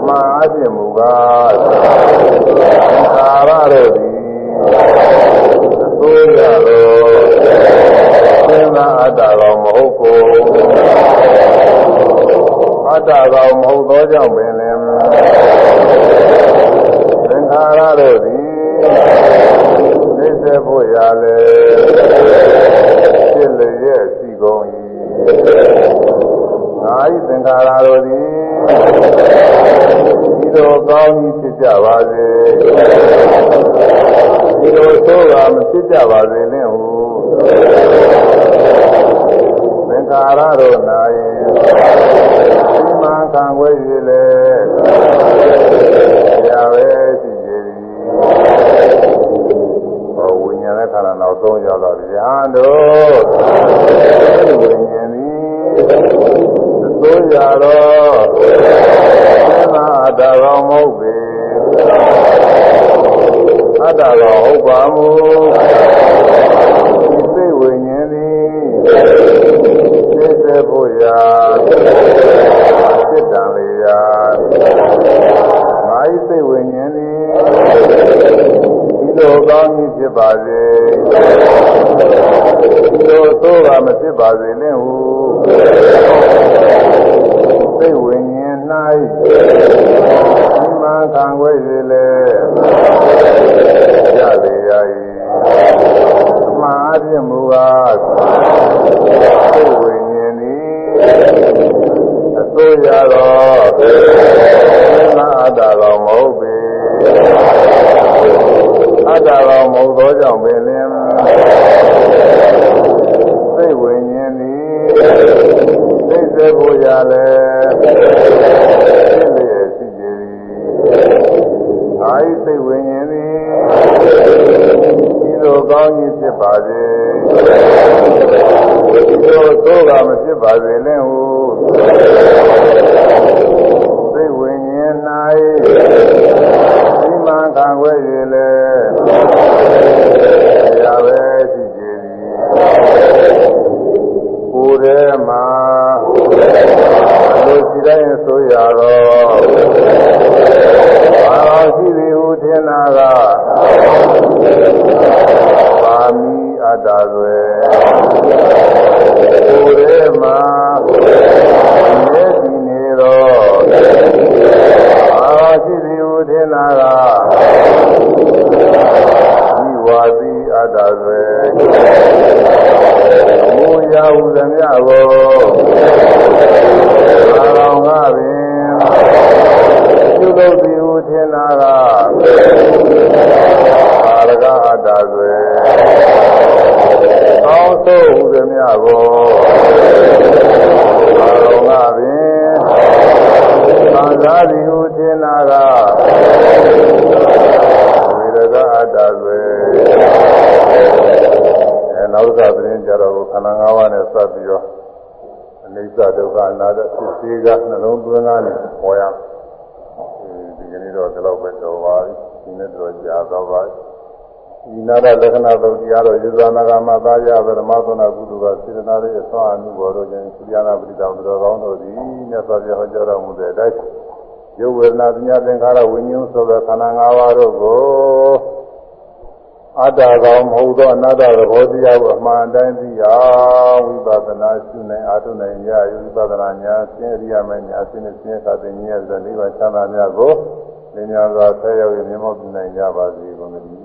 မာအဖြစ်မူကားသင်္ခါရတို့သည်သိုးရတော့သင်္သာအတ္တတော်မဟုတ်ကို တ္တကောင်မဟုတ်သောကြောင့်ပင်လင်သင်္ခါရတို့သည်သိစေဖို့ရလေဖြစ်လျက်ရှိကုန်၏ငါဤသင်္ခါရတို့သည်ဒီလိုကောင်းကြီးဖြစ်ကြပါစေဒီလိုဆိုးတာမဖြစ်ကြပါစေနှင့်ဟု သင်္ခါရတို့၌ကံဝဲရလေရာပဲရှိကြသည်ဟောဝိညာဉ်နဲ့ခန္ဓာနောက်ဆုံးရောက်တော့ဗျာတို့ဝိညာဉ်သည်သိုးကြတော့သမာအတ္တတော်မဟုတ်ပေအတ္တတော်ဟုတ်ပါမူစိတ်ဝိညာဉ်သည်သိစေ ဖို့ရာတံလေယာမာယိစိတ်ဝိညာဉ်သည်ဒီလိုကောင်းကြီးဖြစ်ပါစေဒီလိုသိုးတာမဖြစ်ပါစေနှင့်ဟုစိတ်ဝိညာဉ်၌ဒီမှာခံွယ်ရလေရလေရ၏မာအပြည့်မူကားစိတ်ဝိ ညာဉ်သည်သို့ရတော့သနာအတ္တတော်မဟုတ်ပေအတ္တတော်မဟုတ်သောကြောင့်ပင်လင်သိဝိညာဉ်သည်သိစေဖို့ရလဲသိလျက်ရှိကြသည်အာယိသိဝိညာဉ်သည်ဒီလိုကောင်းကြီးဖြစ်ပါစေဒီလို သိုးကမဖြစ်ပါစေလင်းဟုသိဝိညာဉ်၌ဒီမှခံွယ်ရလေရပဲရှိကြသည်ကိုယ်ထဲမှာလူစီတိုင်းဆိုရတော့ဘာရှိသည်ဟုထင်တာကပါမီအ တ္တတွေကိုယ်ထဲမှာနေဒီနေတော့ဘာရှိသည်ဟုထင်တာကဒီဝါသီအတ္တတွေမူရာဟုသမျှကိုဘာတော်ငါပင်ပြုလုပ်သည်ဟုထင်တာ ကအာရကအတ္တတွေကောင်းဆိုးဟုသမျှကိုဘာတော်ငါပင်သံသာသည်ဟုထင်တာကဝိရကအတ္တတွေအဲနောက်သသတင်းကြတော့ခန္ဓာ၅ပါးနဲ့စပ်ပြီးတော့အနိစ္စဒုက္ခအနာတ္တဖြစ်စေကနှလုံးသွင်းသားနဲ့ပေါ်ရဒီကနေ့တော့ဒီလောက်ပဲတော်ပါပြီဒီနေ့တော့ကြာတော့ပါပြီ ဒီနာရလက္ခဏာသုတ်တရားတော်ယူဇာနာဂမသာရဗရမသနာကုသကစေတနာရဲ့အစွမ်းအမှုပေါ်တို့ခြင်းသုရိယနာပရိတောင်တော်ကောင်းတို့သည်မြတ်စွာဘုရားဟောကြားတော်မူတဲ့အတိုင်းရုပ်ဝေဒနာပညာသင်္ခါရဝိညာဉ်ဆိုတဲ့ခန္ဓာ၅ပါးတို့ကိုအတ္တကောင်မဟုတ်သောအနတ္တသဘောတရားကိုအမှန်တိုင်းသိအောင်ဝိပဿနာရှုနိုင်အားထုတ်နိုင်ရဝိပဿနာညာဆင်းရဲရမယ်ညာဆင်းရဲဆင်းရဲခါသိဉာဏ်တဲ့နိဗ္ဗာန်ချမ်းသာများကိုဉာဏ်စွာဆက်ရောက်ရမြတ်မောပြုနိုင်ကြပါစေကုန်သတည်း